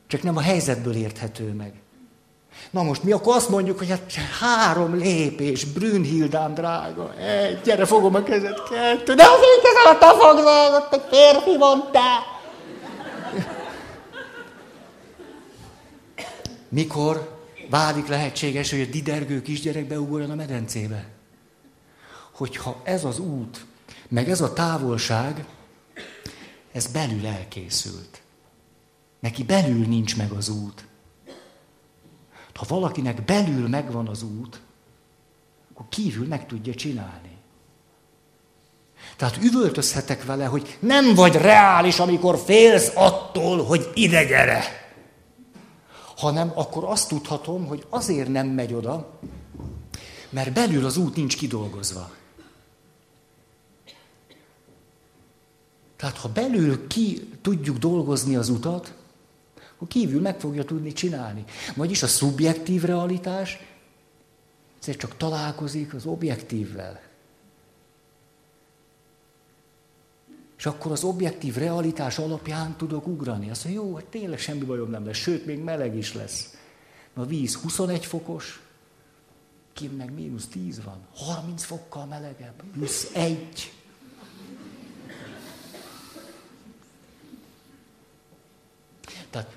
Csak nem a helyzetből érthető meg. Na most mi akkor azt mondjuk, hogy hát három lépés, Brünnhildám drága, egy, gyere, fogom a kezed, kettő, de az én kezem te fogd meg, ott egy férfi van, te! Mikor válik lehetséges, hogy a didergő kisgyerek beugorjon a medencébe? Hogyha ez az út, meg ez a távolság, ez belül elkészült. Neki belül nincs meg az út. Ha valakinek belül megvan az út, akkor kívül meg tudja csinálni. Tehát üvöltözhetek vele, hogy nem vagy reális, amikor félsz attól, hogy ide gyere. Hanem akkor azt tudhatom, hogy azért nem megy oda, mert belül az út nincs kidolgozva. Tehát ha belül ki tudjuk dolgozni az utat, akkor kívül meg fogja tudni csinálni. Vagyis a szubjektív realitás ezért csak találkozik az objektívvel. És akkor az objektív realitás alapján tudok ugrani. Azt mondja, jó, hát tényleg semmi bajom nem lesz, sőt, még meleg is lesz. A víz 21 fokos, kint meg mínusz 10 van, 30 fokkal melegebb, plusz egy. Tehát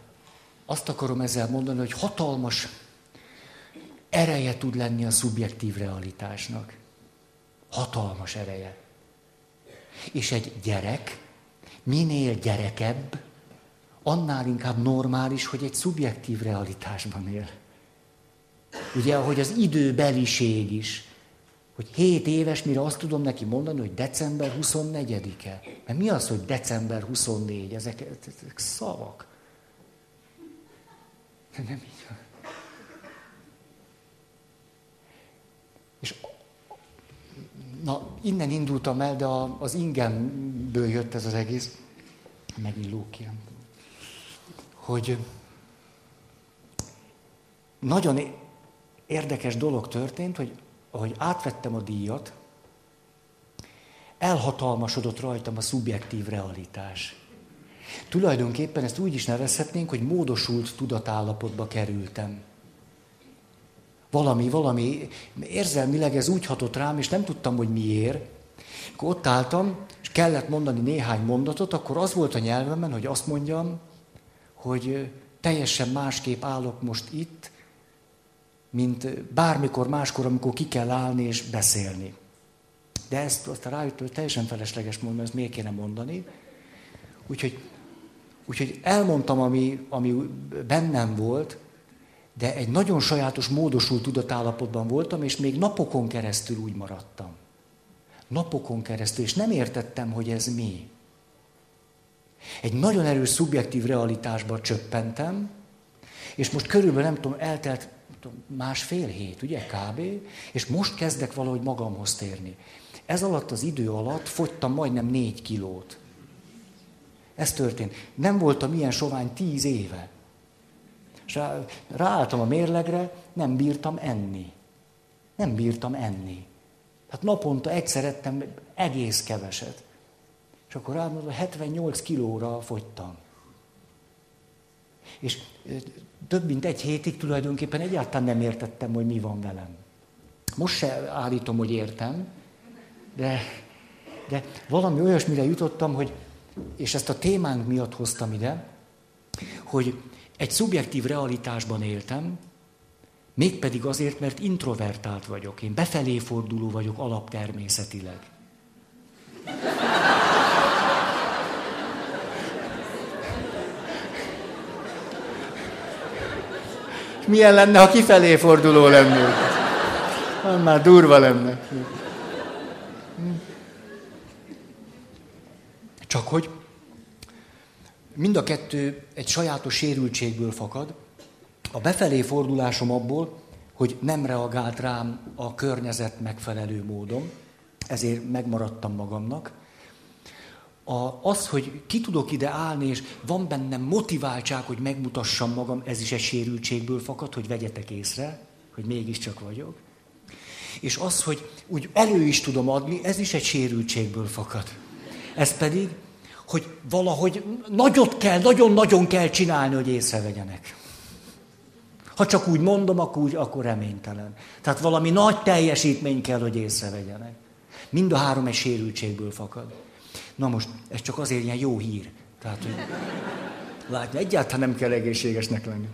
azt akarom ezzel mondani, hogy hatalmas ereje tud lenni a szubjektív realitásnak. Hatalmas ereje. És egy gyerek minél gyerekebb, annál inkább normális, hogy egy szubjektív realitásban él. Ugye, ahogy az időbeliség is, hogy 7 éves, mire azt tudom neki mondani, hogy december 24-e. Mert mi az, hogy december 24? Ezek, ezek szavak. Nem így van. És na, innen indultam el, de az ingemből jött ez az egész. Megint Lókian. Hogy nagyon érdekes dolog történt, hogy ahogy átvettem a díjat, elhatalmasodott rajtam a szubjektív realitás. Tulajdonképpen ezt úgy is nevezhetnénk, hogy módosult tudatállapotba kerültem. Valami, valami, érzelmileg ez úgy hatott rám, és nem tudtam, hogy miért. Akkor ott álltam, és kellett mondani néhány mondatot, akkor az volt a nyelvemen, hogy azt mondjam, hogy teljesen másképp állok most itt, mint bármikor máskor, amikor ki kell állni és beszélni. De ezt aztán rájött, hogy teljesen felesleges mondani, ezt miért kéne mondani. Úgyhogy, úgyhogy elmondtam, ami, ami bennem volt, de egy nagyon sajátos, módosult tudatállapotban voltam, és még napokon keresztül úgy maradtam. Napokon keresztül, és nem értettem, hogy ez mi. Egy nagyon erős szubjektív realitásba csöppentem, és most körülbelül nem tudom, eltelt másfél hét, ugye, kb. És most kezdek valahogy magamhoz térni. Ez alatt az idő alatt fogytam majdnem négy kilót. Ez történt. Nem voltam ilyen sovány tíz éve. És rá, ráálltam a mérlegre, nem bírtam enni. Nem bírtam enni. Hát naponta egyszer ettem egész keveset. És akkor rámondom, 78 kilóra fogytam. És több mint egy hétig tulajdonképpen egyáltalán nem értettem, hogy mi van velem. Most se állítom, hogy értem, de, de valami olyasmire jutottam, hogy, és ezt a témánk miatt hoztam ide, hogy egy szubjektív realitásban éltem, mégpedig azért, mert introvertált vagyok. Én befelé forduló vagyok alaptermészetileg. Milyen lenne, ha kifelé forduló lennék? Már durva lenne. Csak hogy mind a kettő egy sajátos sérültségből fakad. A befelé fordulásom abból, hogy nem reagált rám a környezet megfelelő módon, ezért megmaradtam magamnak a, az, hogy ki tudok ide állni, és van bennem motiváltság, hogy megmutassam magam, ez is egy sérültségből fakad, hogy vegyetek észre, hogy mégiscsak vagyok. És az, hogy úgy elő is tudom adni, ez is egy sérültségből fakad. Ez pedig, hogy valahogy nagyot kell, nagyon-nagyon kell csinálni, hogy észrevegyenek. Ha csak úgy mondom, akkor, úgy, akkor reménytelen. Tehát valami nagy teljesítmény kell, hogy észrevegyenek. Mind a három egy sérültségből fakad. Na most, ez csak azért ilyen jó hír. Tehát, hogy látni, egyáltalán nem kell egészségesnek lenni.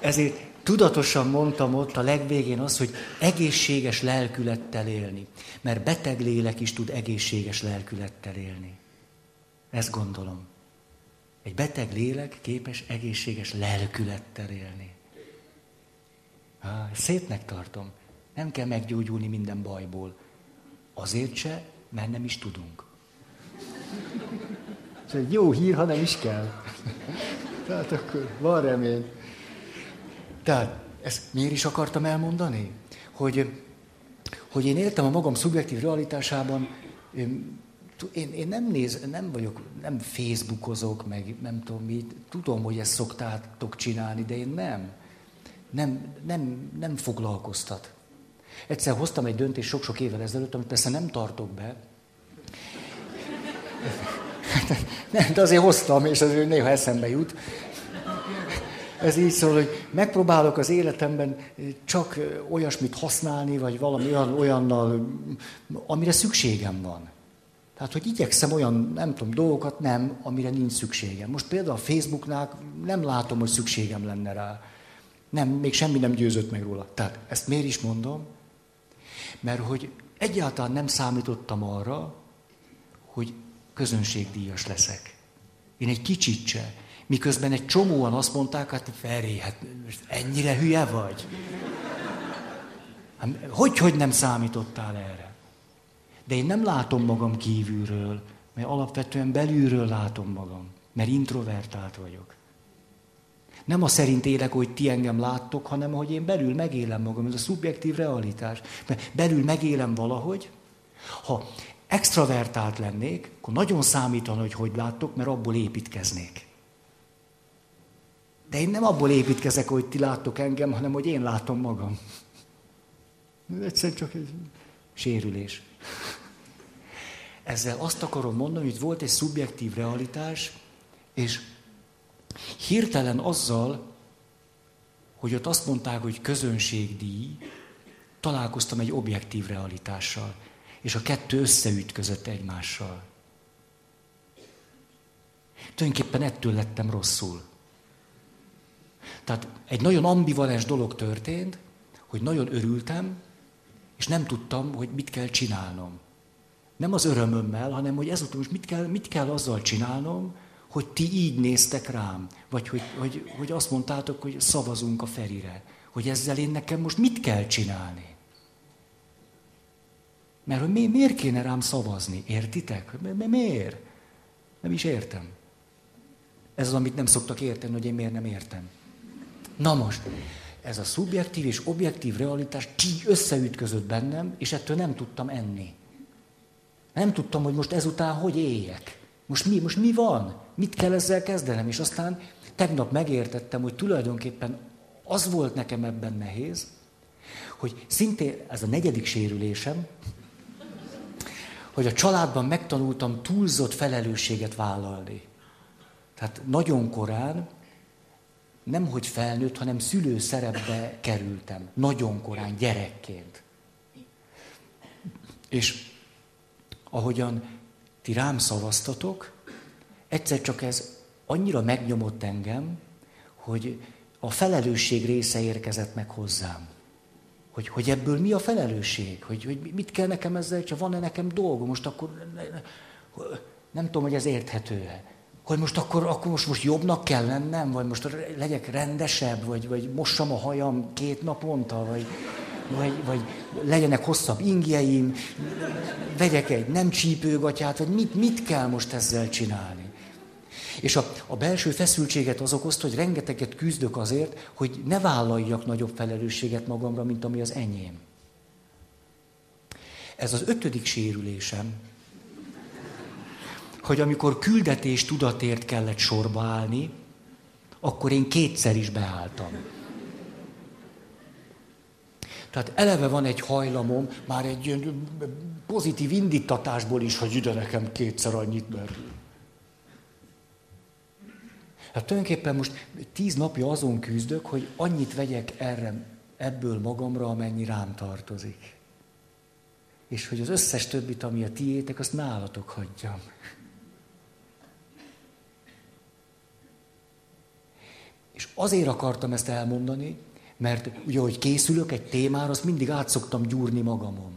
Ezért tudatosan mondtam ott a legvégén az, hogy egészséges lelkülettel élni. Mert beteg lélek is tud egészséges lelkülettel élni. Ezt gondolom. Egy beteg lélek képes egészséges lelkülettel élni. Há, szépnek tartom. Nem kell meggyógyulni minden bajból. Azért se, mert nem is tudunk. Ez egy jó hír, ha nem is kell. Tehát akkor van remény. Tehát ezt miért is akartam elmondani? Hogy, hogy én éltem a magam szubjektív realitásában, én, én nem néz, nem vagyok, nem Facebookozok, meg nem tudom mit, tudom, hogy ezt szoktátok csinálni, de én nem. Nem, nem, nem foglalkoztat. Egyszer hoztam egy döntést sok-sok évvel ezelőtt, amit persze nem tartok be. Nem, de azért hoztam, és az néha eszembe jut. Ez így szól, hogy megpróbálok az életemben csak olyasmit használni, vagy valami olyan, olyannal, amire szükségem van. Tehát, hogy igyekszem olyan, nem tudom, dolgokat nem, amire nincs szükségem. Most például a Facebooknál nem látom, hogy szükségem lenne rá. Nem, még semmi nem győzött meg róla. Tehát ezt miért is mondom? Mert hogy egyáltalán nem számítottam arra, hogy közönségdíjas leszek. Én egy kicsit se. Miközben egy csomóan azt mondták, hát Feri, hát ennyire hülye vagy? Hát, hogy, hogy nem számítottál erre? De én nem látom magam kívülről, mert alapvetően belülről látom magam, mert introvertált vagyok. Nem a szerint élek, hogy ti engem láttok, hanem hogy én belül megélem magam. Ez a szubjektív realitás. Mert belül megélem valahogy. Ha extravertált lennék, akkor nagyon számítana, hogy hogy láttok, mert abból építkeznék. De én nem abból építkezek, hogy ti láttok engem, hanem hogy én látom magam. Egyszerűen csak egy sérülés. Ezzel azt akarom mondani, hogy volt egy szubjektív realitás, és hirtelen azzal, hogy ott azt mondták, hogy közönségdíj, találkoztam egy objektív realitással, és a kettő összeütközött egymással. Tulajdonképpen ettől lettem rosszul. Tehát egy nagyon ambivalens dolog történt, hogy nagyon örültem, és nem tudtam, hogy mit kell csinálnom. Nem az örömömmel, hanem hogy ezután most mit kell, mit kell azzal csinálnom, hogy ti így néztek rám, vagy hogy, hogy, hogy azt mondtátok, hogy szavazunk a Ferire, hogy ezzel én nekem most mit kell csinálni. Mert hogy mi, miért kéne rám szavazni? Értitek? Miért? Nem is értem. Ez az, amit nem szoktak érteni, hogy én miért nem értem. Na most, ez a szubjektív és objektív realitás így összeütközött bennem, és ettől nem tudtam enni. Nem tudtam, hogy most ezután hogy éljek. Most mi, most mi van? Mit kell ezzel kezdenem? És aztán tegnap megértettem, hogy tulajdonképpen az volt nekem ebben nehéz, hogy szintén ez a negyedik sérülésem, hogy a családban megtanultam túlzott felelősséget vállalni. Tehát nagyon korán nem hogy felnőtt, hanem szülő szerepbe kerültem. Nagyon korán, gyerekként. És ahogyan ti rám szavaztatok, egyszer csak ez annyira megnyomott engem, hogy a felelősség része érkezett meg hozzám. Hogy, hogy ebből mi a felelősség? Hogy, hogy mit kell nekem ezzel, csak van-e nekem dolgom? Most akkor nem tudom, hogy ez érthető-e hogy most akkor, akkor most, most jobbnak kell lennem, vagy most legyek rendesebb, vagy, vagy mossam a hajam két naponta, vagy, vagy, vagy legyenek hosszabb ingjeim, vegyek egy nem csípőgatyát, vagy mit, mit kell most ezzel csinálni. És a, a belső feszültséget az okozta, hogy rengeteget küzdök azért, hogy ne vállaljak nagyobb felelősséget magamra, mint ami az enyém. Ez az ötödik sérülésem, hogy amikor küldetés tudatért kellett sorba állni, akkor én kétszer is beálltam. Tehát eleve van egy hajlamom, már egy ilyen pozitív indítatásból is, hogy ide nekem kétszer annyit, mert... Hát tulajdonképpen most tíz napja azon küzdök, hogy annyit vegyek erre, ebből magamra, amennyi rám tartozik. És hogy az összes többit, ami a tiétek, azt nálatok hagyjam. És azért akartam ezt elmondani, mert ugye, hogy készülök egy témára, azt mindig át szoktam gyúrni magamon.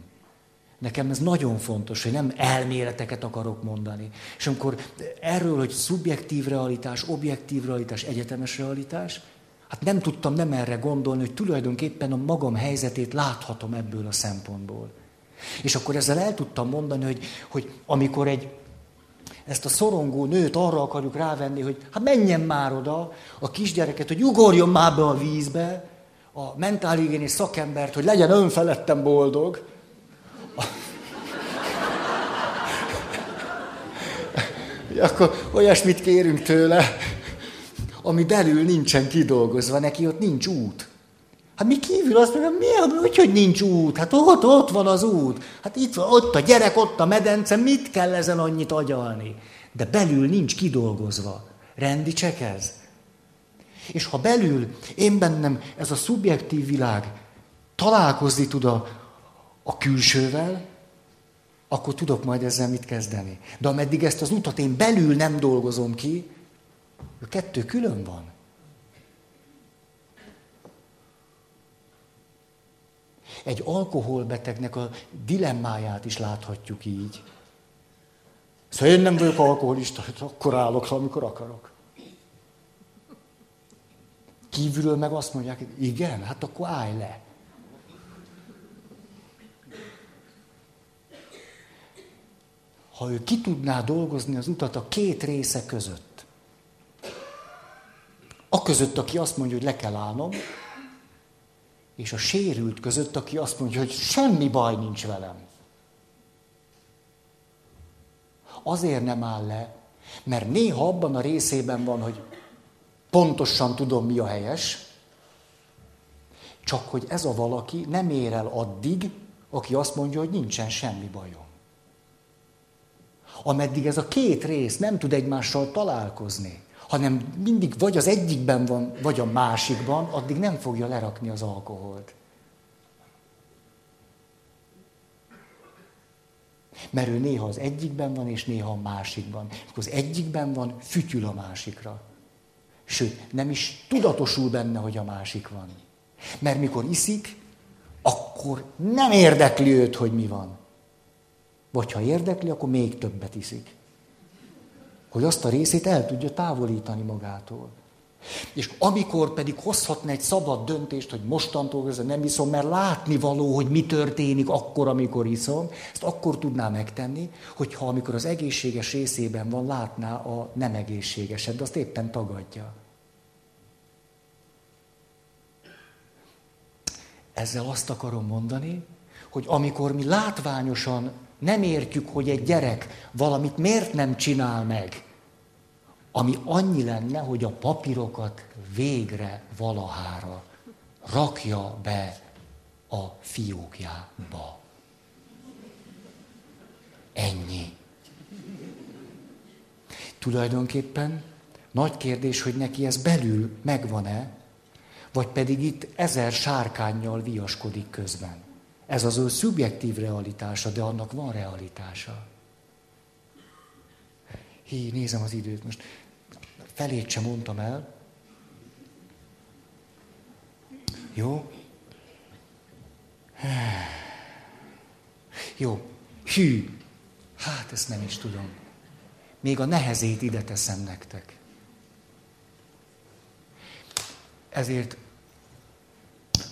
Nekem ez nagyon fontos, hogy nem elméleteket akarok mondani. És amikor erről, hogy szubjektív realitás, objektív realitás, egyetemes realitás, hát nem tudtam nem erre gondolni, hogy tulajdonképpen a magam helyzetét láthatom ebből a szempontból. És akkor ezzel el tudtam mondani, hogy, hogy amikor egy ezt a szorongó nőt arra akarjuk rávenni, hogy hát menjen már oda a kisgyereket, hogy ugorjon már be a vízbe, a mentálhigiénés szakembert, hogy legyen önfelettem boldog. Akkor olyasmit kérünk tőle, ami belül nincsen kidolgozva, neki ott nincs út. Hát mi kívül azt mondja, mi, hogy, hogy nincs út? Hát ott, ott van az út. Hát itt van, ott a gyerek, ott a medence, mit kell ezen annyit agyalni? De belül nincs kidolgozva. Rendi csak ez? És ha belül én bennem ez a szubjektív világ találkozni tud a, a külsővel, akkor tudok majd ezzel mit kezdeni. De ameddig ezt az utat én belül nem dolgozom ki, a kettő külön van. Egy alkoholbetegnek a dilemmáját is láthatjuk így. Szóval én nem vagyok alkoholista, hát akkor állok amikor akarok. Kívülről meg azt mondják, hogy igen, hát akkor állj le. Ha ő ki tudná dolgozni az utat a két része között, a között, aki azt mondja, hogy le kell állnom, és a sérült között, aki azt mondja, hogy semmi baj nincs velem. Azért nem áll le, mert néha abban a részében van, hogy pontosan tudom, mi a helyes, csak hogy ez a valaki nem ér el addig, aki azt mondja, hogy nincsen semmi bajom. Ameddig ez a két rész nem tud egymással találkozni, hanem mindig vagy az egyikben van, vagy a másikban, addig nem fogja lerakni az alkoholt. Mert ő néha az egyikben van, és néha a másikban. Akkor az egyikben van, fütyül a másikra. Sőt, nem is tudatosul benne, hogy a másik van. Mert mikor iszik, akkor nem érdekli őt, hogy mi van. Vagy ha érdekli, akkor még többet iszik. Hogy azt a részét el tudja távolítani magától. És amikor pedig hozhatna egy szabad döntést, hogy mostantól kezdve nem iszom, mert látni való, hogy mi történik akkor, amikor iszom, ezt akkor tudná megtenni, hogyha amikor az egészséges részében van, látná a nem egészségeset, de azt éppen tagadja. Ezzel azt akarom mondani, hogy amikor mi látványosan nem értjük, hogy egy gyerek valamit miért nem csinál meg, ami annyi lenne, hogy a papírokat végre valahára rakja be a fiókjába. Ennyi. Tulajdonképpen nagy kérdés, hogy neki ez belül megvan-e, vagy pedig itt ezer sárkányjal viaskodik közben. Ez az ő szubjektív realitása, de annak van realitása. Hí, nézem az időt most felét sem mondtam el. Jó? Jó. Hű. Hát ezt nem is tudom. Még a nehezét ide teszem nektek. Ezért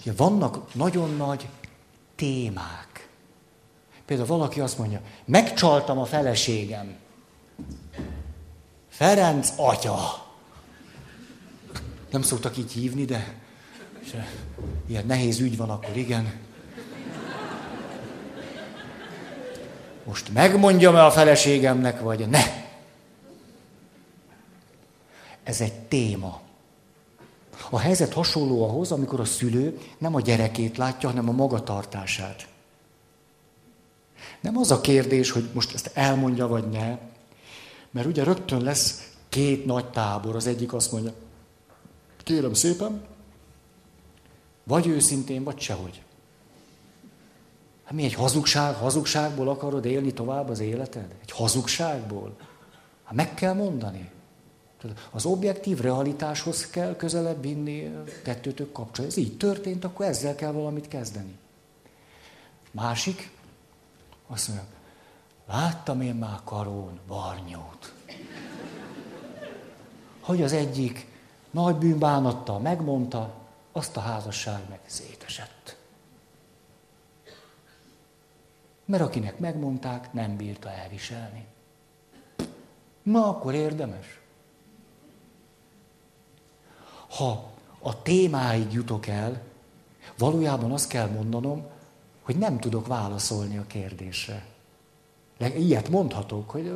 ja, vannak nagyon nagy témák. Például valaki azt mondja, megcsaltam a feleségem. Ferenc atya. Nem szoktak így hívni, de ilyen nehéz ügy van, akkor igen. Most megmondjam-e a feleségemnek, vagy ne? Ez egy téma. A helyzet hasonló ahhoz, amikor a szülő nem a gyerekét látja, hanem a magatartását. Nem az a kérdés, hogy most ezt elmondja vagy ne, mert ugye rögtön lesz két nagy tábor. Az egyik azt mondja, kérem szépen, vagy őszintén, vagy sehogy. Hát mi egy hazugság, hazugságból akarod élni tovább az életed? Egy hazugságból? Hát meg kell mondani. Az objektív realitáshoz kell közelebb vinni kettőtök kapcsolat. Ez így történt, akkor ezzel kell valamit kezdeni. Másik, azt mondja, Láttam én már karón barnyót. Hogy az egyik nagy bűnbánattal megmondta, azt a házasság meg szétesett. Mert akinek megmondták, nem bírta elviselni. Na, akkor érdemes. Ha a témáig jutok el, valójában azt kell mondanom, hogy nem tudok válaszolni a kérdésre. Ilyet mondhatok, hogy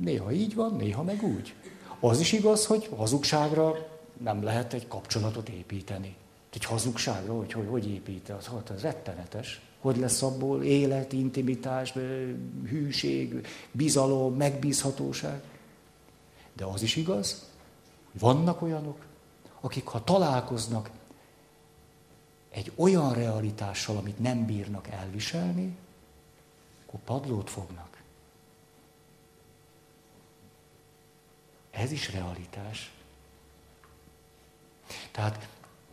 néha így van, néha meg úgy. Az is igaz, hogy hazugságra nem lehet egy kapcsolatot építeni. Egy hazugságra, hogy hogy, hogy épít, az, hát az rettenetes. Hogy lesz abból élet, intimitás, hűség, bizalom, megbízhatóság. De az is igaz, hogy vannak olyanok, akik ha találkoznak egy olyan realitással, amit nem bírnak elviselni, akkor padlót fognak. Ez is realitás. Tehát,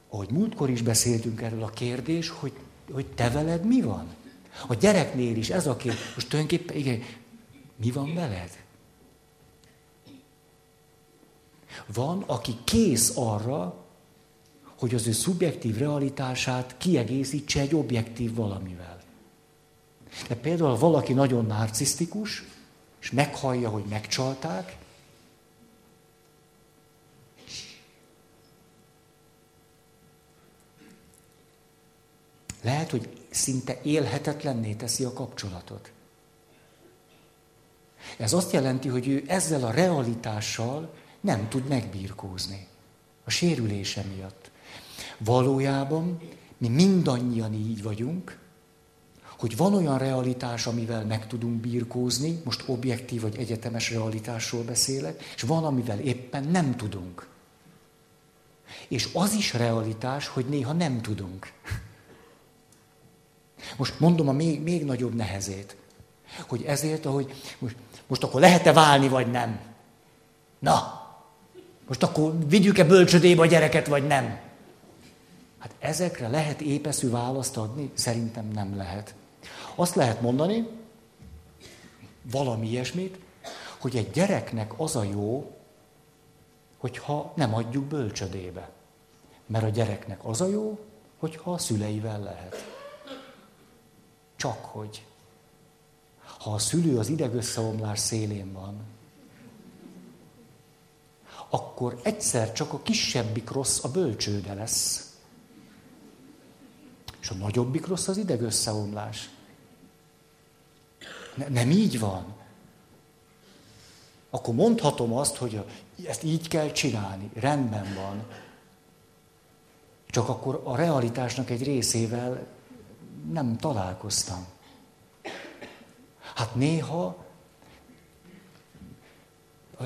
ahogy múltkor is beszéltünk erről a kérdés, hogy, hogy te veled mi van? A gyereknél is ez a kérdés. Most tulajdonképpen, igen, mi van veled? Van, aki kész arra, hogy az ő szubjektív realitását kiegészítse egy objektív valamivel. De például valaki nagyon narcisztikus, és meghallja, hogy megcsalták, lehet, hogy szinte élhetetlenné teszi a kapcsolatot. Ez azt jelenti, hogy ő ezzel a realitással nem tud megbírkózni. A sérülése miatt. Valójában mi mindannyian így vagyunk, hogy van olyan realitás, amivel meg tudunk birkózni, most objektív vagy egyetemes realitásról beszélek, és van, amivel éppen nem tudunk. És az is realitás, hogy néha nem tudunk. Most mondom a még, még nagyobb nehezét, hogy ezért, ahogy most, most akkor lehet-e válni, vagy nem? Na, most akkor vigyük-e bölcsödébe a gyereket, vagy nem? Hát ezekre lehet épeszű választ adni? Szerintem nem lehet. Azt lehet mondani, valami ilyesmit, hogy egy gyereknek az a jó, hogyha nem adjuk bölcsödébe. Mert a gyereknek az a jó, hogyha a szüleivel lehet. Csak hogy. Ha a szülő az idegösszeomlás szélén van, akkor egyszer csak a kisebbik rossz a bölcsőde lesz. És a nagyobbik rossz az idegösszeomlás. Ne, nem így van. Akkor mondhatom azt, hogy ezt így kell csinálni, rendben van. Csak akkor a realitásnak egy részével nem találkoztam. Hát néha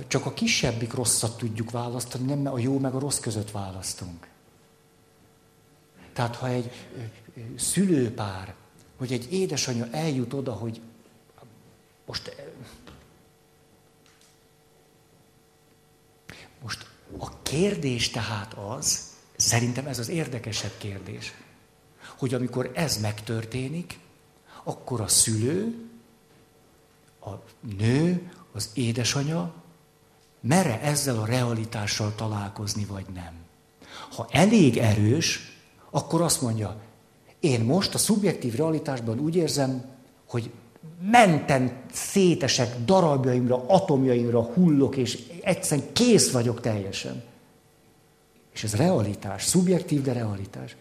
csak a kisebbik rosszat tudjuk választani, nem a jó meg a rossz között választunk. Tehát ha egy szülőpár, vagy egy édesanyja eljut oda, hogy most, most a kérdés tehát az, szerintem ez az érdekesebb kérdés, hogy amikor ez megtörténik, akkor a szülő, a nő, az édesanyja mere ezzel a realitással találkozni, vagy nem. Ha elég erős, akkor azt mondja, én most a szubjektív realitásban úgy érzem, hogy menten szétesek darabjaimra, atomjaimra hullok, és egyszerűen kész vagyok teljesen. És ez realitás, szubjektív, de realitás.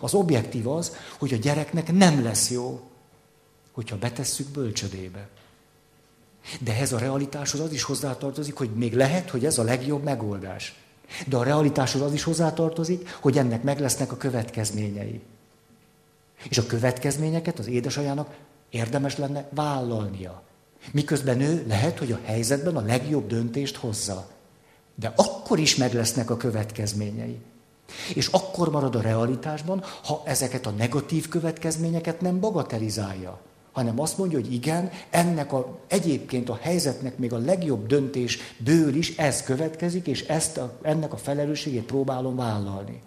Az objektív az, hogy a gyereknek nem lesz jó, hogyha betesszük bölcsödébe. De ez a realitáshoz az is hozzátartozik, hogy még lehet, hogy ez a legjobb megoldás. De a realitáshoz az is hozzátartozik, hogy ennek meg lesznek a következményei. És a következményeket az édesanyának érdemes lenne vállalnia. Miközben ő lehet, hogy a helyzetben a legjobb döntést hozza. De akkor is meg lesznek a következményei. És akkor marad a realitásban, ha ezeket a negatív következményeket nem bagatelizálja, hanem azt mondja, hogy igen, ennek a, egyébként a helyzetnek még a legjobb döntésből is ez következik, és ezt a, ennek a felelősségét próbálom vállalni.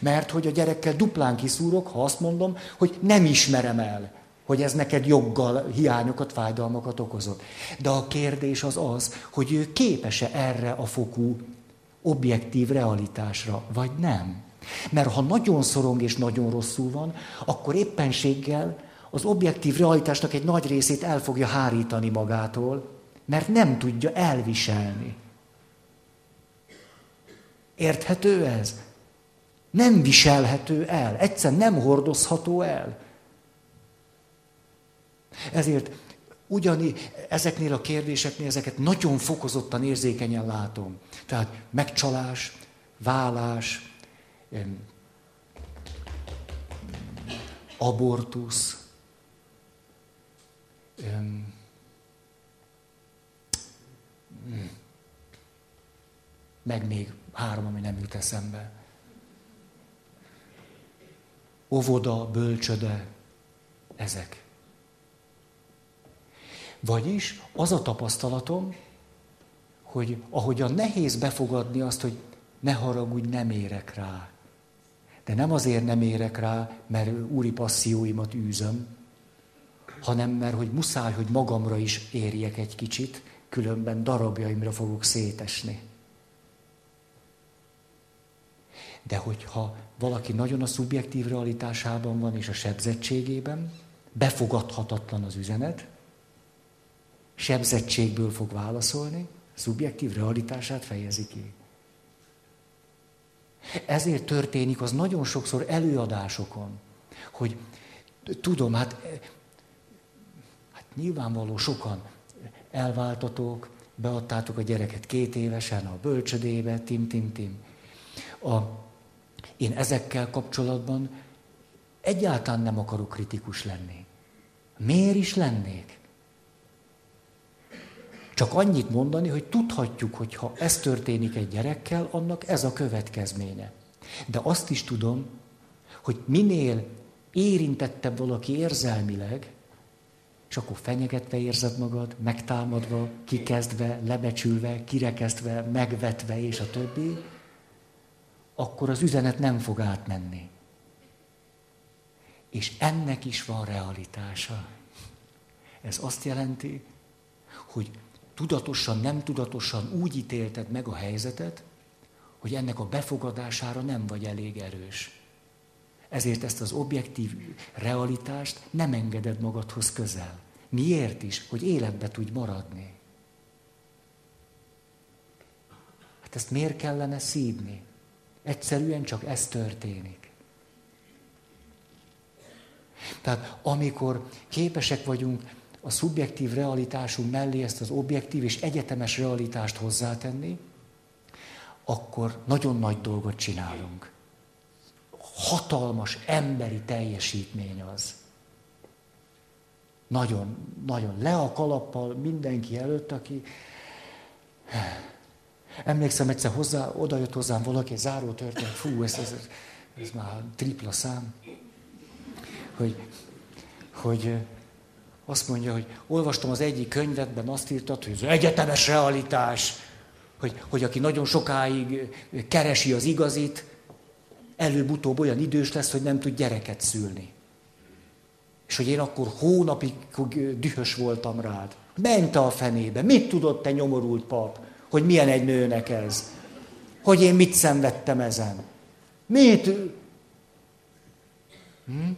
Mert hogy a gyerekkel duplán kiszúrok, ha azt mondom, hogy nem ismerem el, hogy ez neked joggal hiányokat, fájdalmakat okozott. De a kérdés az az, hogy ő képes-e erre a fokú objektív realitásra, vagy nem. Mert ha nagyon szorong és nagyon rosszul van, akkor éppenséggel az objektív realitásnak egy nagy részét el fogja hárítani magától, mert nem tudja elviselni. Érthető ez? Nem viselhető el, egyszer nem hordozható el. Ezért ugyani ezeknél a kérdéseknél ezeket nagyon fokozottan érzékenyen látom. Tehát megcsalás, vállás, abortusz, meg még három, ami nem jut eszembe. Óvoda, bölcsöde, ezek. Vagyis az a tapasztalatom, hogy ahogyan nehéz befogadni azt, hogy ne haragudj, nem érek rá. De nem azért nem érek rá, mert úri passzióimat űzöm, hanem mert hogy muszáj, hogy magamra is érjek egy kicsit, különben darabjaimra fogok szétesni. De hogyha valaki nagyon a szubjektív realitásában van és a sebzettségében, befogadhatatlan az üzenet, sebzettségből fog válaszolni, szubjektív realitását fejezi ki. Ezért történik az nagyon sokszor előadásokon, hogy tudom, hát, nyilvánvaló sokan elváltatók, beadtátok a gyereket két évesen a bölcsödébe, tim, tim, tim. A, én ezekkel kapcsolatban egyáltalán nem akarok kritikus lenni. Miért is lennék? Csak annyit mondani, hogy tudhatjuk, hogy ha ez történik egy gyerekkel, annak ez a következménye. De azt is tudom, hogy minél érintettebb valaki érzelmileg, és akkor fenyegetve érzed magad, megtámadva, kikezdve, lebecsülve, kirekesztve, megvetve, és a többi, akkor az üzenet nem fog átmenni. És ennek is van realitása. Ez azt jelenti, hogy tudatosan, nem tudatosan úgy ítélted meg a helyzetet, hogy ennek a befogadására nem vagy elég erős. Ezért ezt az objektív realitást nem engeded magadhoz közel. Miért is? Hogy életbe tudj maradni. Hát ezt miért kellene szídni? Egyszerűen csak ez történik. Tehát amikor képesek vagyunk a szubjektív realitásunk mellé ezt az objektív és egyetemes realitást hozzátenni, akkor nagyon nagy dolgot csinálunk. Hatalmas emberi teljesítmény az. Nagyon, nagyon le a kalappal mindenki előtt, aki... Emlékszem, egyszer hozzá, oda jött hozzám valaki, egy záró történet, fú, ez, ez, ez már tripla szám, hogy, hogy azt mondja, hogy olvastam az egyik könyvetben, azt írtad, hogy ez egyetemes realitás, hogy, hogy aki nagyon sokáig keresi az igazit, előbb-utóbb olyan idős lesz, hogy nem tud gyereket szülni. És hogy én akkor hónapig dühös voltam rád. Ment a fenébe. Mit tudott te nyomorult pap, hogy milyen egy nőnek ez? Hogy én mit szenvedtem ezen? Mit? Hm?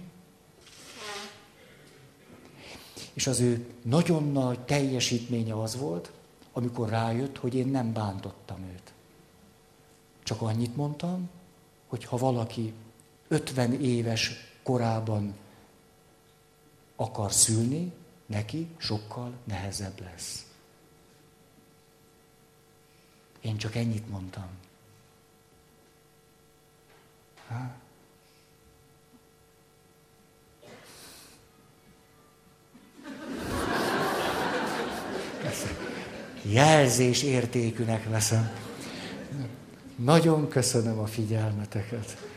És az ő nagyon nagy teljesítménye az volt, amikor rájött, hogy én nem bántottam őt. Csak annyit mondtam, hogy ha valaki 50 éves korában akar szülni, neki sokkal nehezebb lesz. Én csak ennyit mondtam. Ha? jelzés értékűnek veszem. Nagyon köszönöm a figyelmeteket.